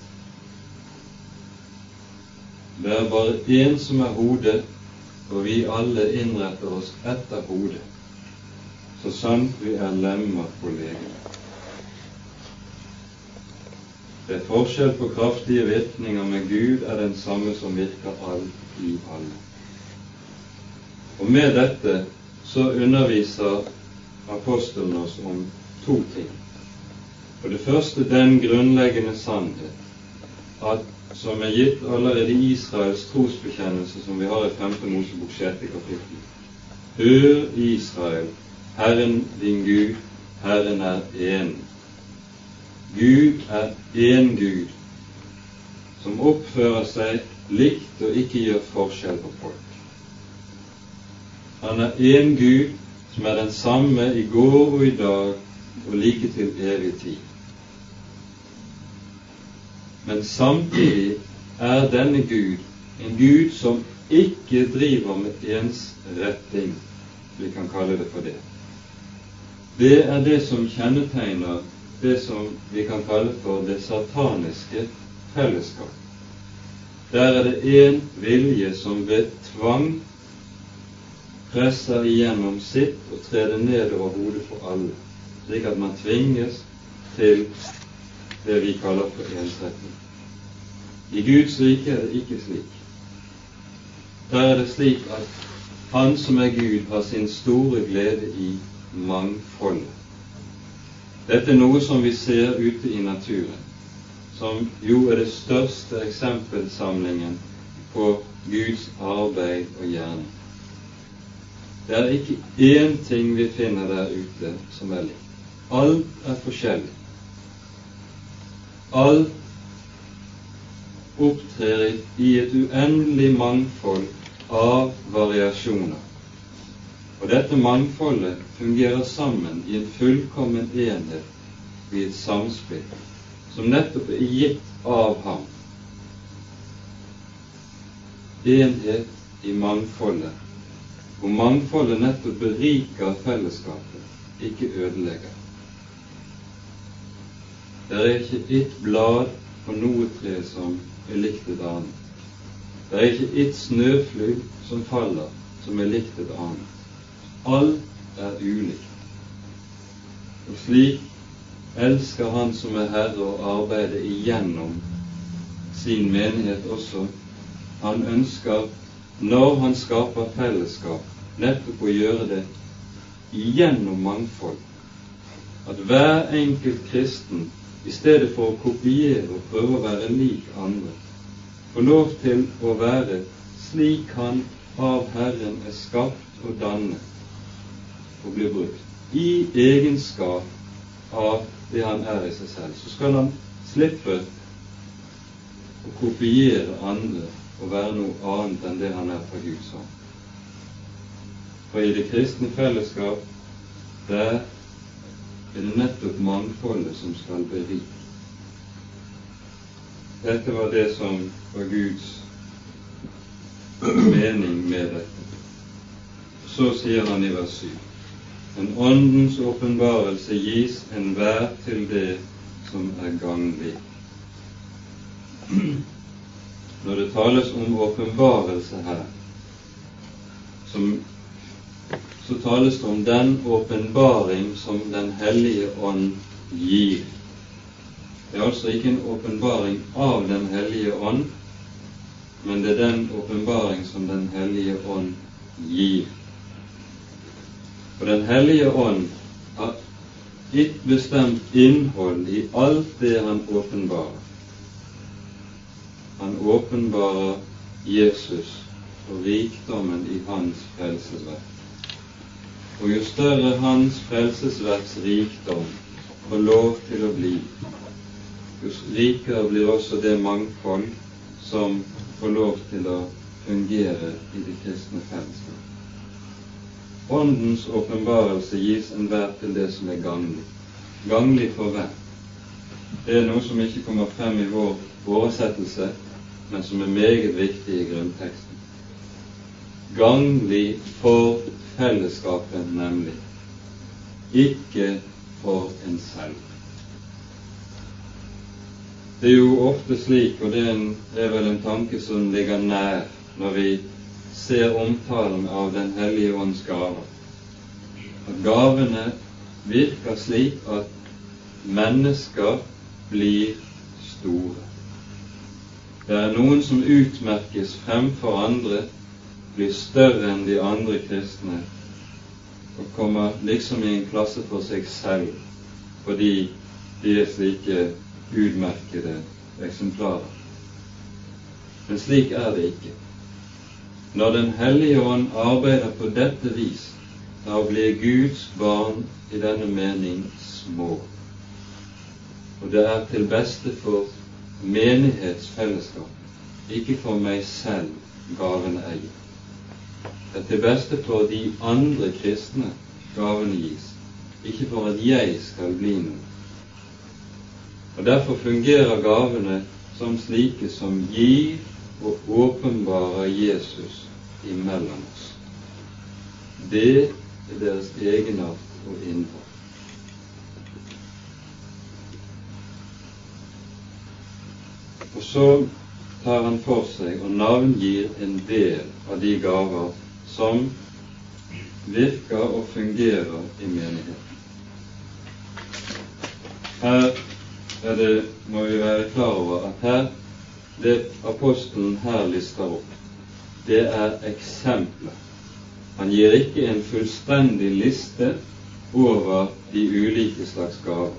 Det er bare én som er hodet, og vi alle innretter oss etter hodet, så sant vi er lemmer på legemet. Det er forskjell på kraftige virkninger, men Gud er den samme som virker alt i alle. Og med dette så underviser apostelen oss om to ting. For det første den grunnleggende sannhet at, som er gitt allerede i Israels trosbekjennelse, som vi har i 5. Mosebok 6. kapittel. Hør Israel, Herren din Gud, Herren er én. Gud er én Gud, som oppfører seg likt og ikke gjør forskjell på folk. Han er én Gud som er den samme i går og i dag og like til evig tid. Men samtidig er denne Gud en Gud som ikke driver med ensretting, vi kan kalle det for det. Det er det som kjennetegner det som vi kan kalle for det sataniske fellesskap. Der er det én vilje som ved tvang presser igjennom sitt og treder ned over hodet for alle, slik at man tvinges til det vi kaller for ensretning. I Guds rike er det ikke slik. Der er det slik at Han som er Gud, har sin store glede i mangfoldet. Dette er noe som vi ser ute i naturen, som jo er det største eksempelsamlingen på Guds arbeid og gjerning. Det er ikke én ting vi finner der ute som er likt. Alt er forskjellig. Alt opptrer i et uendelig mangfold av variasjoner. Og dette mangfoldet fungerer sammen i en fullkommen enhet i et samspill som nettopp er gitt av ham. Enhet i mangfoldet, hvor mangfoldet nettopp beriker fellesskapet, ikke ødelegger. Det er ikke ett blad på noe tre som er likt et annet. Det er ikke ett snøfly som faller, som er likt et annet. Alt er ulikt. Og slik elsker Han som er Herre å arbeide igjennom sin menighet også. Han ønsker, når han skaper fellesskap, nettopp å gjøre det igjennom mangfold. At hver enkelt kristen, i stedet for å kopiere og prøve å være lik andre, få lov til å være slik han av Herren er skapt og dannet og blir brukt i egenskap av det han er i seg selv. Så skal han slippe å kopiere andre og være noe annet enn det han er fra Guds hånd. For i det kristne fellesskap, der er det nettopp mangfoldet som skal berike. Dette var det som var Guds mening med dette. Så sier han i vers 7.: En åndens åpenbarelse gis enhver til det som er ganglig. Når det tales om åpenbarelse her, som, så tales det om den åpenbaring som Den hellige ånd gir. Det er altså ikke en åpenbaring av Den hellige ånd, men det er den åpenbaring som Den hellige ånd gir. For Den hellige ånd har et bestemt innhold i alt det han åpenbarer. Han åpenbarer Jesus og rikdommen i hans frelsesverk. Og jo større hans frelsesverks rikdom får lov til å bli, jo rikere blir også det mangfold som får lov til å fungere i det kristne fellesskap. Åndens åpenbarelse gis enhver til det som er ganglig. Ganglig for hvem? Det er noe som ikke kommer frem i vår oversettelse, men som er meget viktig i grunnteksten. Ganglig for fellesskapet, nemlig. Ikke for en selv. Det er jo ofte slik, og det er, vel en tanke som ligger nær når vi ser omtalen av Den hellige ånds gaver, at gavene virker slik at mennesker blir store. Det er noen som utmerkes fremfor andre, blir større enn de andre kristne og kommer liksom i en klasse for seg selv fordi de er slike utmerkede eksemplarer. Men slik er det ikke. Når Den hellige ånd arbeider på dette vis, da blir Guds barn i denne mening små. Og det er til beste for menighetsfellesskap, ikke for meg selv gaven er gitt. Det er til beste for de andre kristne gavene gis, ikke for at jeg skal bli noe. Og Derfor fungerer gavene som slike som gir og åpenbarer Jesus imellom oss. Det er deres egenart og innhold. Og så tar han for seg og navngir en del av de gaver som virker og fungerer i menigheten. Her er det, må vi være klar over at her, det apostelen her lister opp, det er eksempler. Han gir ikke en fullstendig liste over de ulike slags gaver.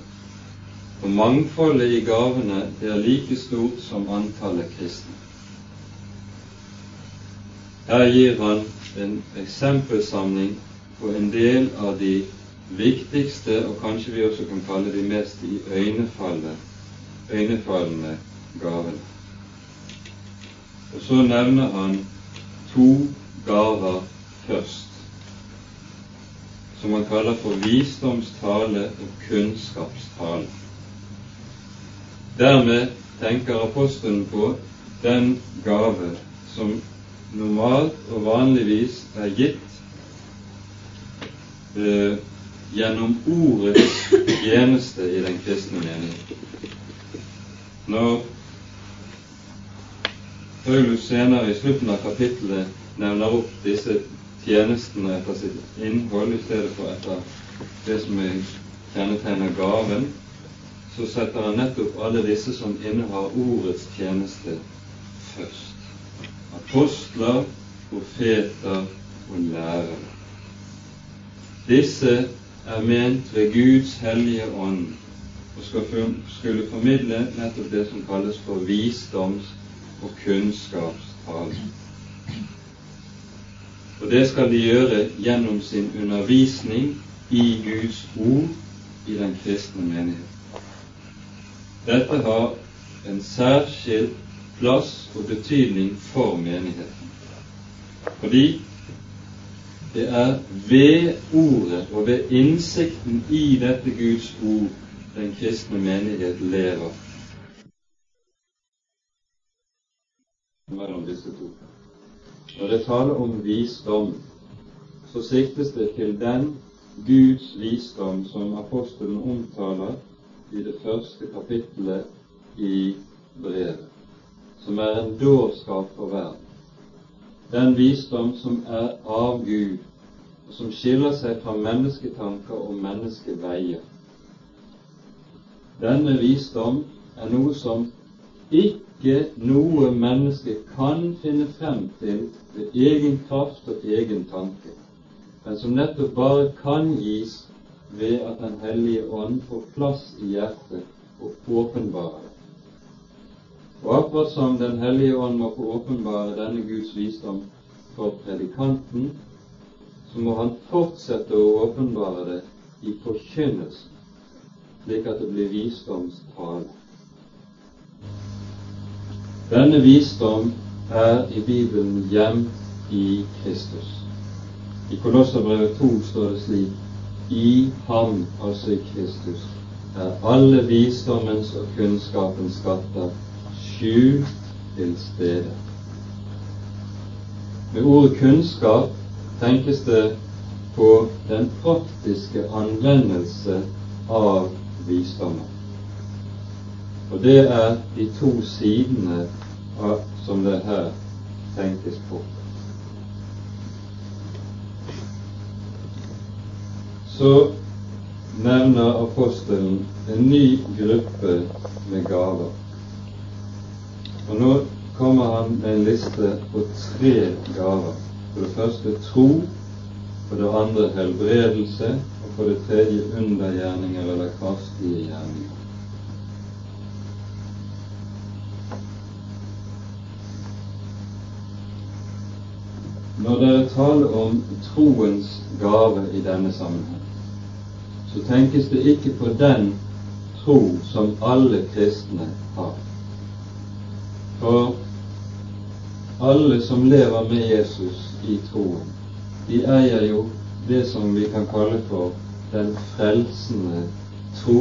For mangfoldet i gavene er like stort som antallet kristne. Her gir han en eksempelsamling på en del av de viktigste, og kanskje vi også kan kalle de mest iøynefallende gavene. Og så nevner han to gaver først, som han kaller for visdomstale og kunnskapstale. Dermed tenker apostelen på den gave som normalt og vanligvis er gitt eh, gjennom ordets tjeneste i den kristne mening. Når Paulus senere i slutten av kapittelet nevner opp disse tjenestene etter sitt innhold i stedet for etter det som er kjennetegner gaven, så setter han nettopp alle disse som innehar ordets tjeneste, først. Apostler, profeter og lærere. Disse er ment ved Guds hellige ånd og skulle formidle nettopp det som kalles for visdoms- og kunnskapstale. Og det skal de gjøre gjennom sin undervisning i Guds ord i den kristne menighet. Dette har en særskilt plass og betydning for menigheten. Fordi det er ved ordet og ved innsikten i dette Guds ord den kristne menighet lever mellom disse to. Når det taler om visdom, så siktes det til den Guds visdom som apostelen omtaler i det første kapittelet i brevet, som er en dårskap for verden. Den visdom som er av Gud, og som skiller seg fra mennesketanker og menneskeveier. Denne visdom er noe som ikke noe menneske kan finne frem til ved egen kraft og egen tanke, men som nettopp bare kan gis ved at Den hellige ånd får plass i hjertet og åpenbarer akkurat som Den hellige ånd må få åpenbare denne Guds visdom for predikanten, så må han fortsette å åpenbare det i forkynnelsen, slik at det blir visdomstale. Denne visdom er i Bibelen gjemt i Kristus. I Kolosserbrevet 2 står det slik I ham, altså i Kristus, er alle visdommens og kunnskapens skatter skjult til stede. Med ordet kunnskap tenkes det på den praktiske anvendelse av visdommen. Og det er de to sidene av, som det her tenkes på. Så nevner apostelen en ny gruppe med gaver. Og nå kommer han med en liste på tre gaver. For det første tro, for det andre helbredelse, og for det tredje undergjerninger eller kraftige gjerninger. Når dere taler om troens gave i denne sammenheng, så tenkes det ikke på den tro som alle kristne har. For alle som lever med Jesus i troen, de eier jo det som vi kan kalle for den frelsende tro,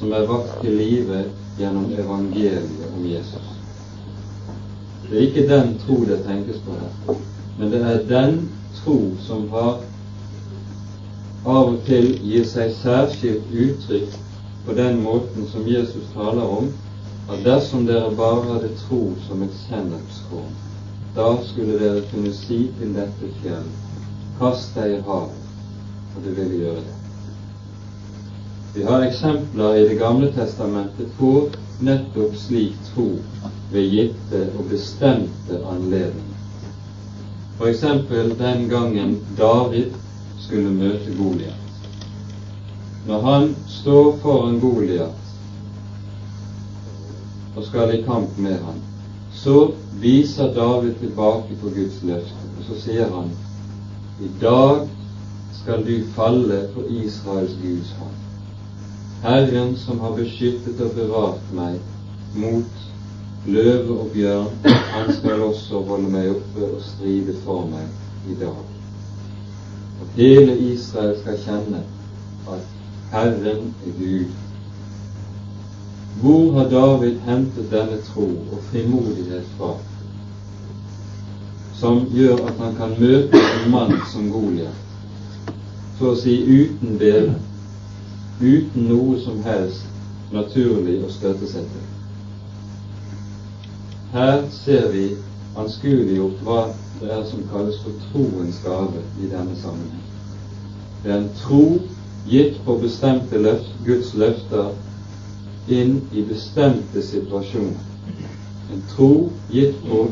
som er vakt til live gjennom evangeliet om Jesus. Det er ikke den tro det tenkes på her men det er den tro som har av og til gir seg særskilt uttrykk på den måten som Jesus taler om, at dersom dere bare hadde tro som et sennepskorn, da skulle dere kunne si til dette fjell, kast deg i havet, og det ville gjøre det. Vi har eksempler i Det gamle testamentet på nettopp slik tro ved gitte og bestemte anledninger. F.eks. den gangen David skulle møte Goliat. Når han står foran Goliat og skal i kamp med ham, så viser David tilbake på Guds løfte, og så sier han i dag skal du falle for Israels Guds hånd. Herren som har beskyttet og bevart meg mot løve og bjørn, han skal også holde meg oppe og stride for meg i dag. Og hele Israel skal kjenne at Herren er Gud. Hvor har David hentet denne tro og frimodighet fra, som gjør at han kan møte en mann som Goliat, så å si uten bedre, uten noe som helst naturlig å støtte seg til? Her ser vi anskueliggjort hva det er som kalles for troens gave i denne sammenheng. Det er en tro gitt på bestemte løft, Guds løfter inn i bestemte situasjoner. En tro gitt på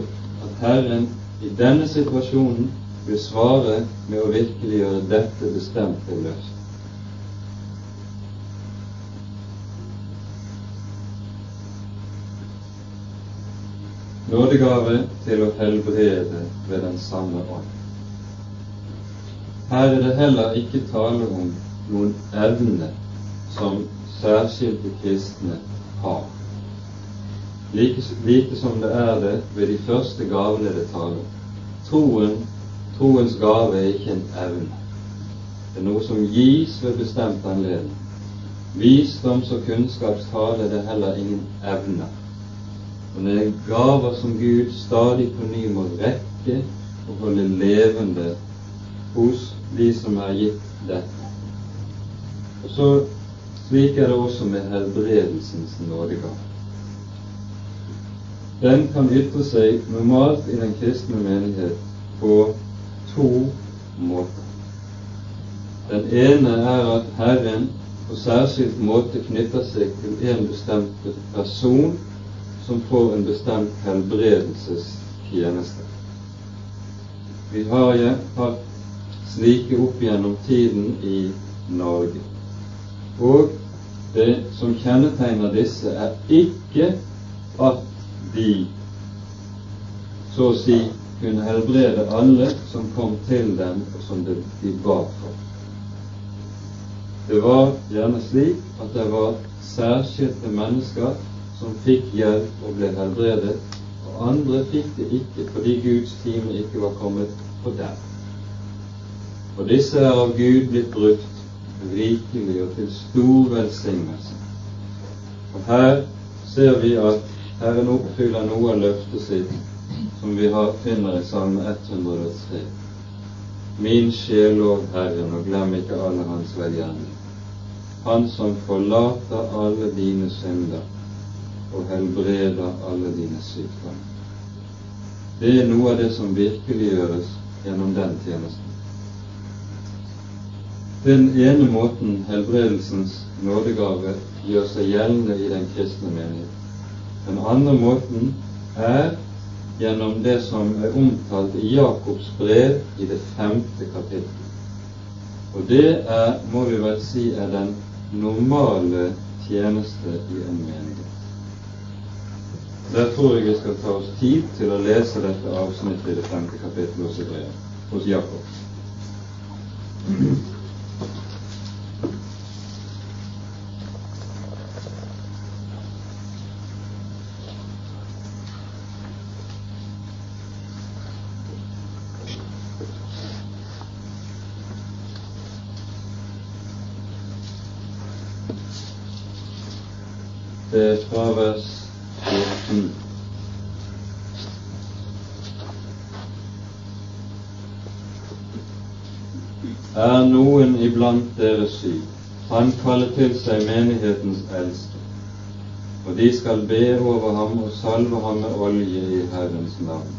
at Herren i denne situasjonen vil svare med å virkeliggjøre dette bestemte løftet. nådegave til å helbrede ved den samme ånd. Her er det heller ikke tale om noen evne som særskilte kristne har, like, like som det er det ved de første gavene det taler. Troen, troens gave er ikke en evne. Det er noe som gis ved bestemt anledning. Visdoms- og kunnskapstale er det heller ingen evner. Men det er gaver som Gud stadig på ny må rekke og holde levende hos de som er gitt dette. Og så Slik er det også med helbredelsens nådegave. Den kan ytre seg normalt i den kristne menighet på to måter. Den ene er at Herren på særskilt måte knytter seg til en bestemt person som får en bestemt helbredelsestjeneste. Vi har ja, hatt slike opp gjennom tiden i Norge. Og det som kjennetegner disse, er ikke at de så å si kunne helbrede alle som kom til dem, og som de ba for. Det var gjerne slik at det var særskilte mennesker som fikk hjelp og ble helbredet, og andre fikk det ikke fordi Guds time ikke var kommet på dem. Og disse er av Gud blitt brukt rikelig og til stor velsignelse. Og her ser vi at Herren oppfyller noe av løftet sitt som vi har, finner i Salme 103. Min sjel lov Herren, og glem ikke alle hans velgjerninger. Han som forlater alle dine synder og helbreder alle dine sykdommer. Det er noe av det som virkeliggjøres gjennom den tjenesten. Den ene måten helbredelsens nådegave gjør seg gjeldende i den kristne menighet. Den andre måten er gjennom det som er omtalt i Jakobs brev i det femte kapittel. Og det er, må vi vel si, er den normale tjeneste i en menighet. Der tror jeg vi skal ta oss tid til å lese dette avsnittet i det femte kapittelet hos Jakob. Det er fra vers Er noen iblant dere syk, han kaller til seg menighetens eldste, og de skal be over ham og salve ham med olje i Herrens navn.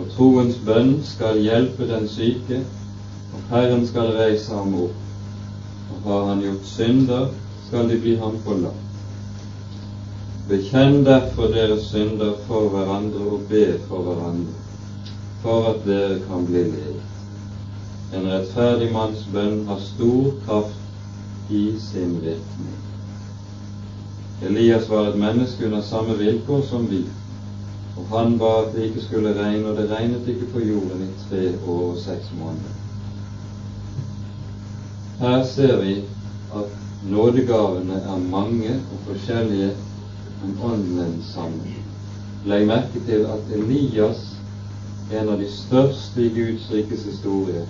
Og troens bønn skal hjelpe den syke, og Herren skal reise ham opp. Og har han gjort synder, skal de bli ham forlatt. Bekjenn derfor deres synder for hverandre og be for hverandre, for at dere kan bli ledet. En rettferdig manns bønn har stor kraft i sin virkning. Elias var et menneske under samme vilkår som vi, Og han ba at det ikke skulle regne, og det regnet ikke på jorden i tre år og seks måneder. Her ser vi at nådegavene er mange og forskjellige, men ånden sammen. Legg merke til at Elias, en av de største i Guds rikes historie,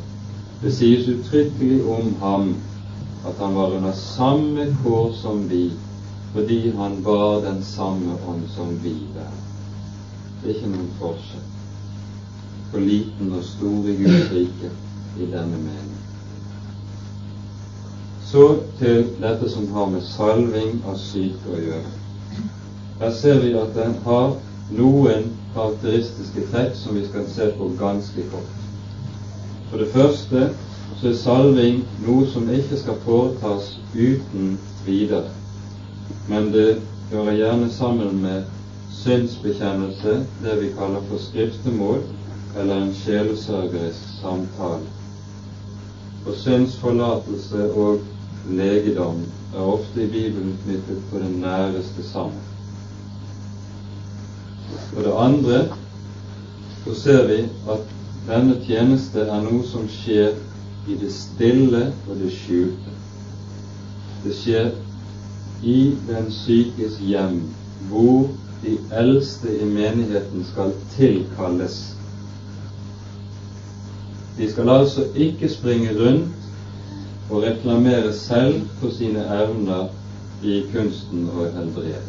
det sies uttrykkelig om ham at han var under samme kår som vi, fordi han var den samme ånd som vi der. Det er ikke noen forskjell på liten og stor i Guds rike i denne mening. Så til dette som har med salving av syke å gjøre. Her ser vi at den har noen karakteristiske trekk som vi skal se på ganske kort. For det første så er salving noe som ikke skal foretas uten videre, men det hører gjerne sammen med synsbekjennelse, det vi kaller for skriftemål, eller en sjelesørgerisk samtale. Og synsforlatelse og legedom er ofte i Bibelen knyttet på det næreste sammen. For det andre så ser vi at denne tjeneste er noe som skjer i det stille og det skjulte. Det skjer i den sykes hjem, hvor de eldste i menigheten skal tilkalles. De skal altså ikke springe rundt og reklamere selv for sine evner i kunsten å helbrede.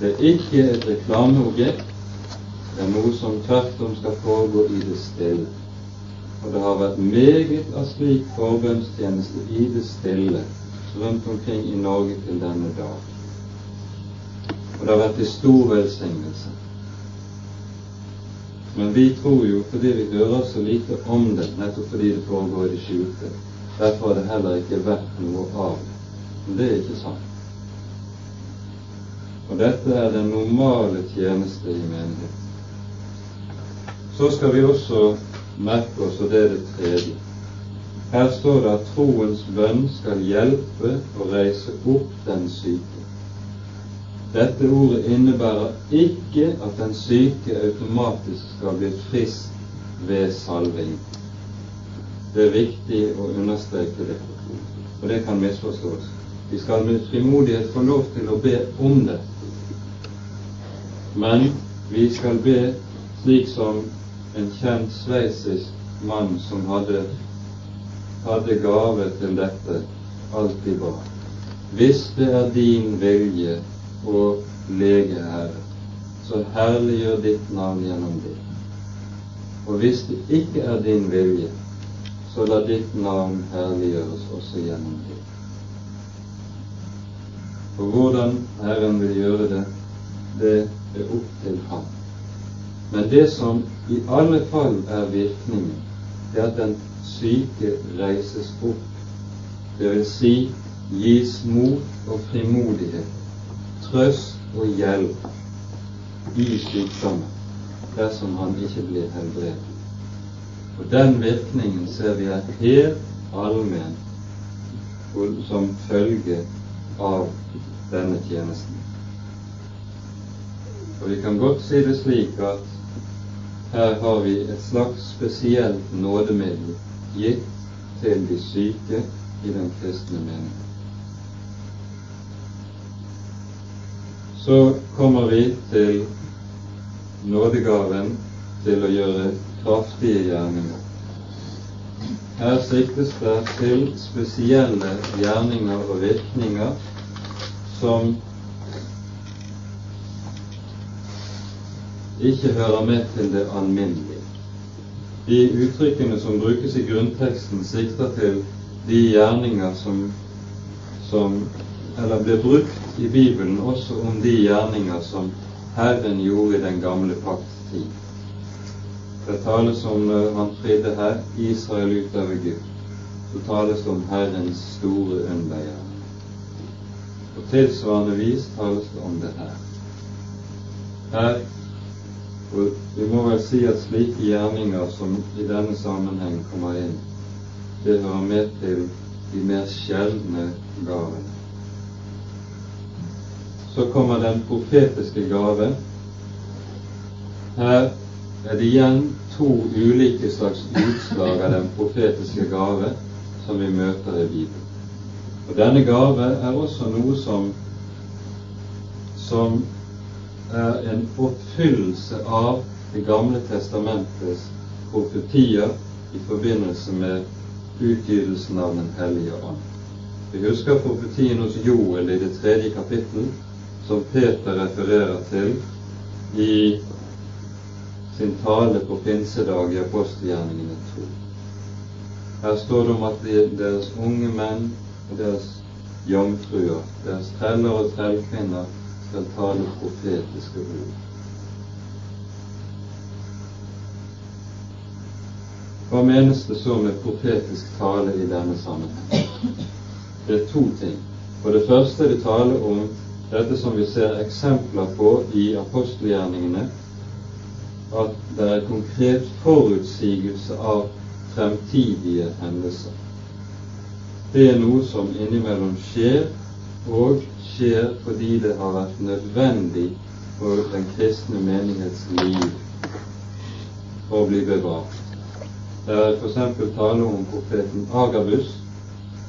Det er ikke et reklameobjekt, det er noe som tvert om skal foregå i det stille. Og det har vært meget av slik forbønnstjeneste i det stille rundt omkring i Norge til denne dag og det har vært til stor velsignelse. Men vi tror jo fordi vi hører så lite om det, nettopp fordi det foregår i det skjulte. Derfor har det heller ikke vært noe av det. Men det er ikke sant. Og dette er den normale tjeneste i menigheten. Så skal vi også merke oss, og det er det tredje. Her står det at troens bønn skal hjelpe og reise opp den syke. Dette ordet innebærer ikke at den syke automatisk skal bli frisk ved salving. Det er viktig å understreke det, og det kan misforstås. Vi skal med frimodighet få lov til å be om det, men vi skal be slik som en kjent sveitsisk mann som hadde, hadde gave til dette, alltid ba. Hvis det er din vilje å lege, Herre, så herliggjør ditt navn gjennom det. Og hvis det ikke er din vilje, så la ditt navn herliggjøres også gjennom det. Og hvordan Herren vil gjøre det, det er opp til ham. Men det som i alle fall er virkningen, det at den syke reises opp. Vil si gis mot og frimodighet trøst og hjelp i sykdommen dersom han ikke blir helbredet. Og den virkningen ser vi er helt allmenn som følge av denne tjenesten. Og vi kan godt si det slik at her har vi et slags spesielt nådemiddel gitt til de syke i den kristne menighet. Så kommer vi til nådegaven til å gjøre kraftige gjerninger. Her siktes det til spesielle gjerninger og virkninger som ikke hører med til det alminnelige. De uttrykkene som brukes i grunnteksten, sikter til de gjerninger som, som eller blir brukt i Bibelen også om de gjerninger som Herren gjorde i den gamle pakts tid. Det tales om eh, han fridde her Israel ut av Egypt. Så tales det om Herrens store undergjerning. På tilsvarende vis tales det om det her. Her og Vi må vel si at slike gjerninger som i denne sammenheng kommer inn, det hører med til de mer sjeldne gavene. Så kommer den profetiske gave, Her er det igjen to ulike slags utslag av den profetiske gave som vi møter i Bibelen. Og denne gave er også noe som, som er en forfyllelse av Det gamle testamentets profetier i forbindelse med utgytelsen av Den hellige ånd. Vi husker profetien hos Joel i det tredje kapittel, som Peter refererer til i sin tale på pinsedag i apostelgjerningene 2. Her står det om at deres unge menn og deres jomfruer, deres treller og trellkvinner, skal tale profetiske ord. Hva menes det så med profetisk tale i denne sammenheng? Det er to ting. For det første er det tale om dette som vi ser eksempler på i apostelgjerningene, at det er konkret forutsigelse av fremtidige hendelser. Det er noe som innimellom skjer, og skjer fordi det har vært nødvendig for den kristne menighets liv å bli bevart. Det er f.eks. tale om profeten Agabus,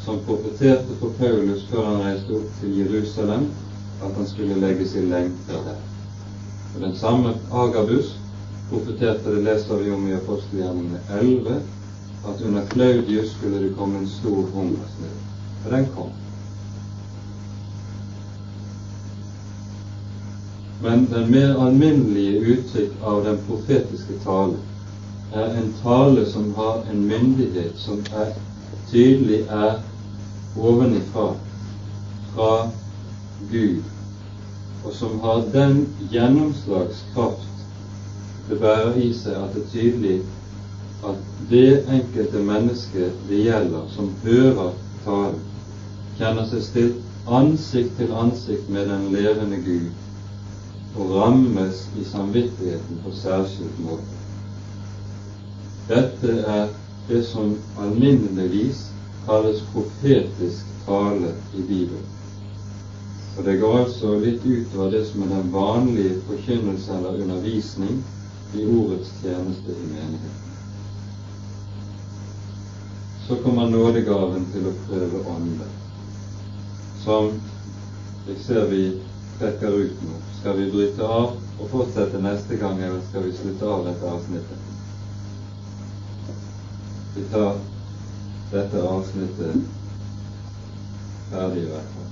som profeterte for Paulus før han reiste opp til Jerusalem, at han skulle legges i lenker der. Og Den samme Agabus profeterte, det leser vi om i apostelgjerningene 11, at under Claudius skulle det komme en stor hungersnød. Og den kom. Men den mer alminnelige uttrykk av den profetiske tale er en tale som har en myndighet som er tydelig er ovenifra, fra Gud, og som har den gjennomslagskraft det bærer i seg at det er tydelig at det enkelte mennesket det gjelder, som hører talen, kjenner seg stilt ansikt til ansikt med den levende Gud og rammes i samvittigheten på særskilt måte. Dette er det som alminneligvis kalles profetisk tale i Bibelen. Og Det går altså litt utover det som er den vanlige forkynnelse eller undervisning i ordets tjeneste i menigheten. Så kommer nådegaven til å prøve ånden, som jeg ser vi trekker ut nå. Skal vi bryte av og fortsette neste gang, eller skal vi slutte av dette avsnittet? Vi tar dette avsnittet ferdig, i hvert fall.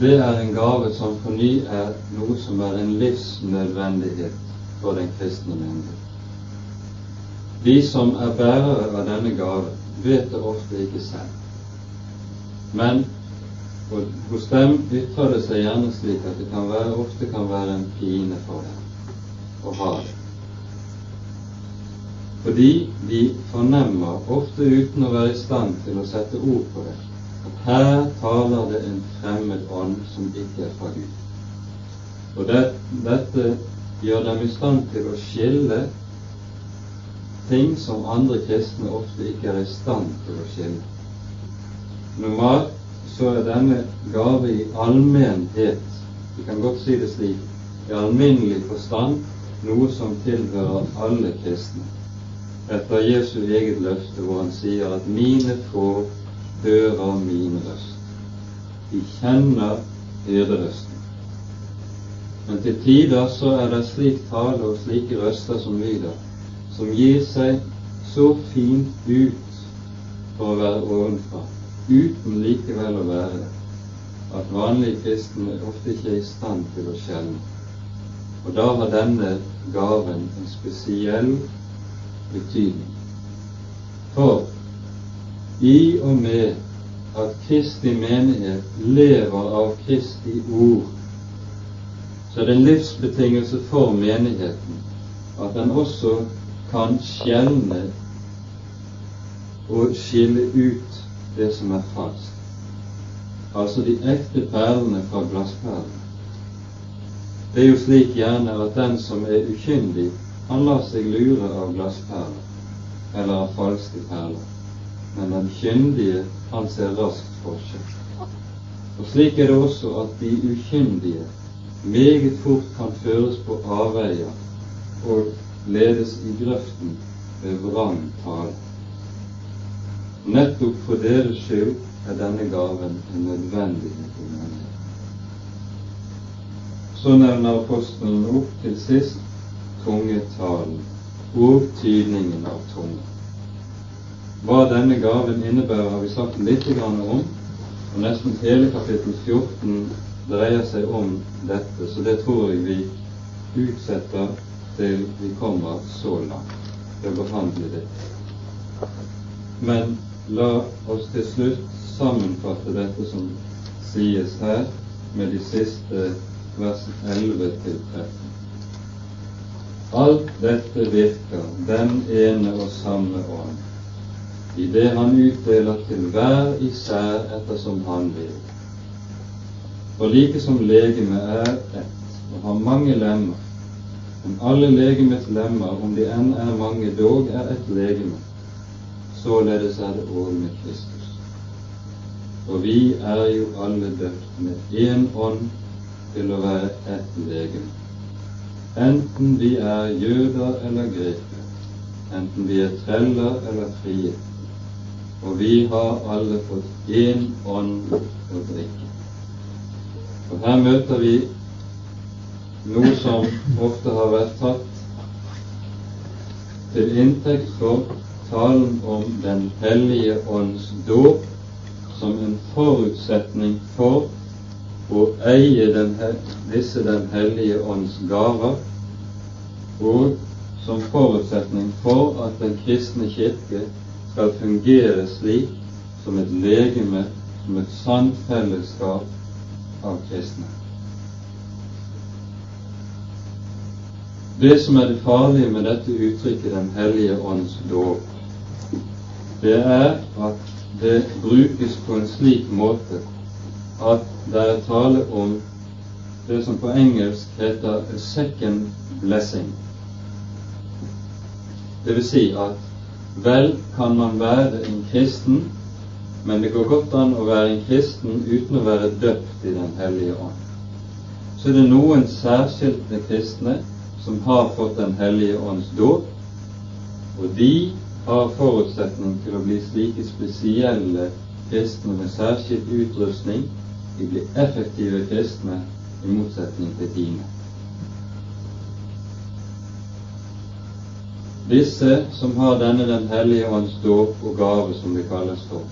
Det er en gave som for ny er noe som er en livsnødvendighet for den kristne menighet. De som er bærere av denne gave, vet det ofte ikke selv. Men hos dem ytrer det seg gjerne slik at det kan være, ofte kan være en pine for dem å ha det. Fordi de fornemmer, ofte uten å være i stand til å sette ord på det, her taler det en fremmed ånd som ikke er fra Gud. Og det, dette gjør dem i stand til å skille ting som andre kristne ofte ikke er i stand til å skille. Normalt så er denne gave i allmennhet, vi kan godt si det slik, i alminnelig forstand noe som tilhører alle kristne. Etter Jesu eget løfte hvor han sier at 'mine får hører min røst. De kjenner hyrderøsten. Men til tider så er det slik tale og slike røster som lyder, som gir seg så fint ut for å være ovenfra, uten likevel å være at vanlige kristne ofte ikke er i stand til å skjelne. Og da har denne gaven en spesiell betydning. For i og med at Kristi menighet lever av Kristi ord, så er det en livsbetingelse for menigheten at den også kan skjelne og skille ut det som er falskt. Altså de ekte perlene fra glassperlene. Det er jo slik gjerne at den som er ukyndig, han lar seg lure av glassperler eller av falske perler men den kyndige, han ser raskt forskjell. Og slik er det også at de ukyndige, meget fort kan føres på avveier og ledes i grøften ved vrang tale. Nettopp for deres skyld er denne gaven en nødvendighet i menigheten. Så nevner apostelen opp til sist tungetalen og tydningen av tunge. Hva denne gaven innebærer, har vi sagt litt om, og nesten hele kapittel 14 dreier seg om dette, så det tror jeg vi utsetter til vi kommer så langt ved å behandle det. Men la oss til slutt sammenfatte dette som sies her, med de siste vers 11 til 13. Alt dette virker den ene og samme ånd, i det han utdeler til hver især ettersom han vil. For like som legemet er ett og har mange lemmer, om alle legemets lemmer, om de enn er mange, dog er et legeme. Således er det òg med Kristus. For vi er jo alle døpt med én ånd til å være ett legeme. Enten vi er jøder eller grekere, enten vi er treller eller frie. Og vi har alle fått én ånd å drikke. Og her møter vi noe som ofte har vært tatt til inntekt for talen om Den hellige ånds dåp som en forutsetning for å eie den, disse Den hellige ånds gaver, og som forutsetning for at Den kristne kirke skal fungere slik som et legeme, som et sant fellesskap av kristne. Det som er det farlige med dette uttrykket Den hellige ånds dåp, det er at det brukes på en slik måte at det er tale om det som på engelsk heter a second blessing. Det vil si at vel kan man være en kristen, men det går godt an å være en kristen uten å være døpt i Den hellige ånd. Så er det noen særskilte kristne som har fått Den hellige ånds dåp, og de har forutsetning til å bli slike spesielle kristne med særskilt utrustning. De blir effektive kristne i motsetning til dine. Disse som har denne Den hellige ånds dåp og gave, som det kalles for,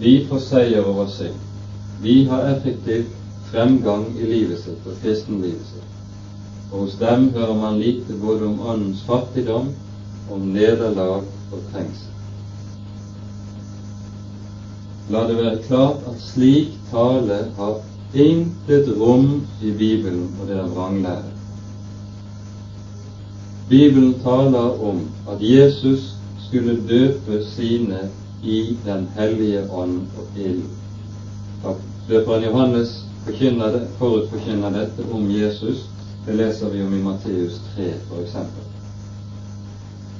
de får seier over synd. De har effektiv fremgang i livet sitt og kristenlivet sitt og hos dem hører man lite både om åndens fattigdom, om nederlag og trengsel. La det være klart at slik tale har intet rom i Bibelen, og det er vranglære. Bibelen taler om at Jesus skulle døpe sine i Den hellige ånd og ild. Døperen Johannes forutforkynner dette om Jesus det leser vi om i Matteus 3 f.eks.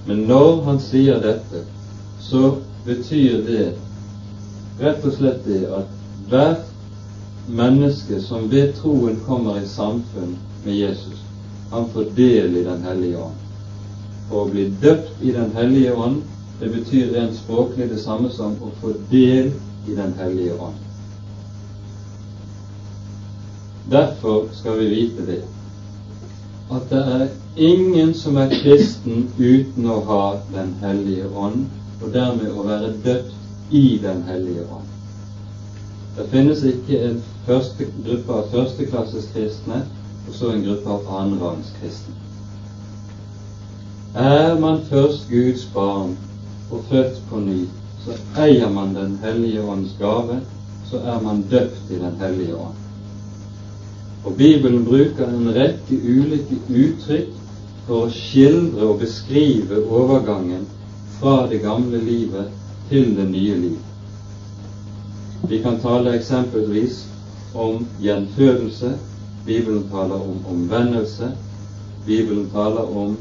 Men når han sier dette, så betyr det rett og slett det at hvert menneske som ved troen kommer i samfunn med Jesus, han får del i Den hellige ånd. For å bli døpt i Den hellige ånd, det betyr rent språklig det samme som å få del i Den hellige ånd. Derfor skal vi vite det at det er ingen som er kristen uten å ha Den hellige ånd, og dermed å være døpt i Den hellige ånd. Det finnes ikke en første gruppe av førsteklasses kristne og så en gruppe av annenrangs kristne. Er man først Guds barn og født på ny, så eier man Den hellige ånds gave, så er man døpt i Den hellige ånd. Og Bibelen bruker en rekke ulike uttrykk for å skildre og beskrive overgangen fra det gamle livet til det nye liv. Vi kan tale eksempelvis om gjenfødelse. Bibelen taler om omvendelse. Bibelen taler om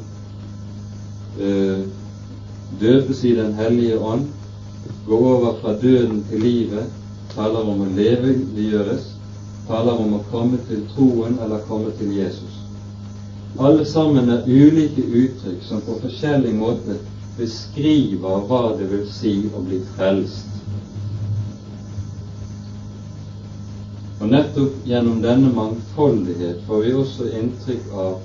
øh, døpes i Den hellige ånd, gå over fra døden til livet, taler om å leveliggjøres, taler om å komme til troen eller komme til Jesus. Alle sammen er ulike uttrykk som på forskjellig måte beskriver hva det vil si å bli frelst. Og nettopp gjennom denne mangfoldighet får vi også inntrykk av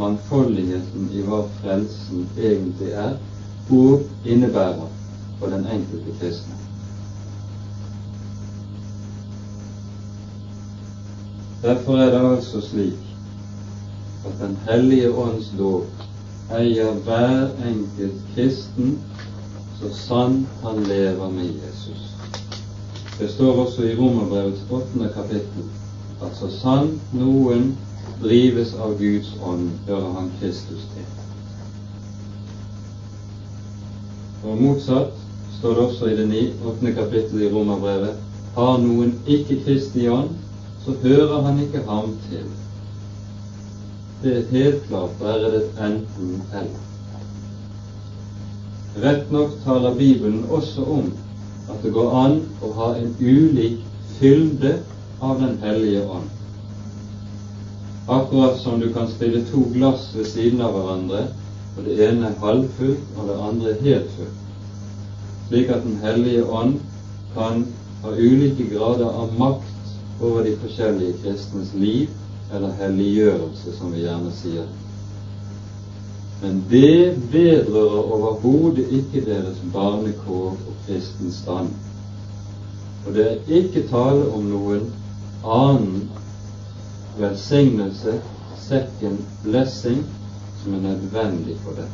mangfoldigheten i hva frelsen egentlig er og innebærer for den enkelte kristne. Derfor er det altså slik at Den hellige ånds lov eier hver enkelt kristen så sant han lever med Jesus. Det står også i Romerbrevets åttende kapittel at så sant noen drives av Guds ånd, hører han Kristus til. Og motsatt står det også i det åttende kapittelet i Romerbrevet har noen ikke Kristi ånd, så hører han ikke ham til. Det er helt klart, er det et enten-eller. Rett nok taler Bibelen også om at det går an å ha en ulik fylde av Den hellige ånd. Akkurat som du kan stille to glass ved siden av hverandre, og det ene er halvfullt og det andre helt fullt, slik at Den hellige ånd kan ha ulike grader av makt over de forskjellige kristnes liv, eller helliggjørelse, som vi gjerne sier. Men det vedrører overhodet ikke deres barnekår og kristens stand. Og det er ikke tale om noen annen velsignelse, second blessing, som er nødvendig for det.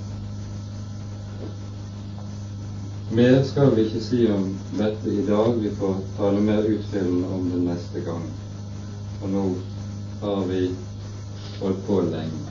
Mer skal vi ikke si om dette i dag. Vi får tale mer utfyllende om det neste gang. Og nå har vi holdt på lenge.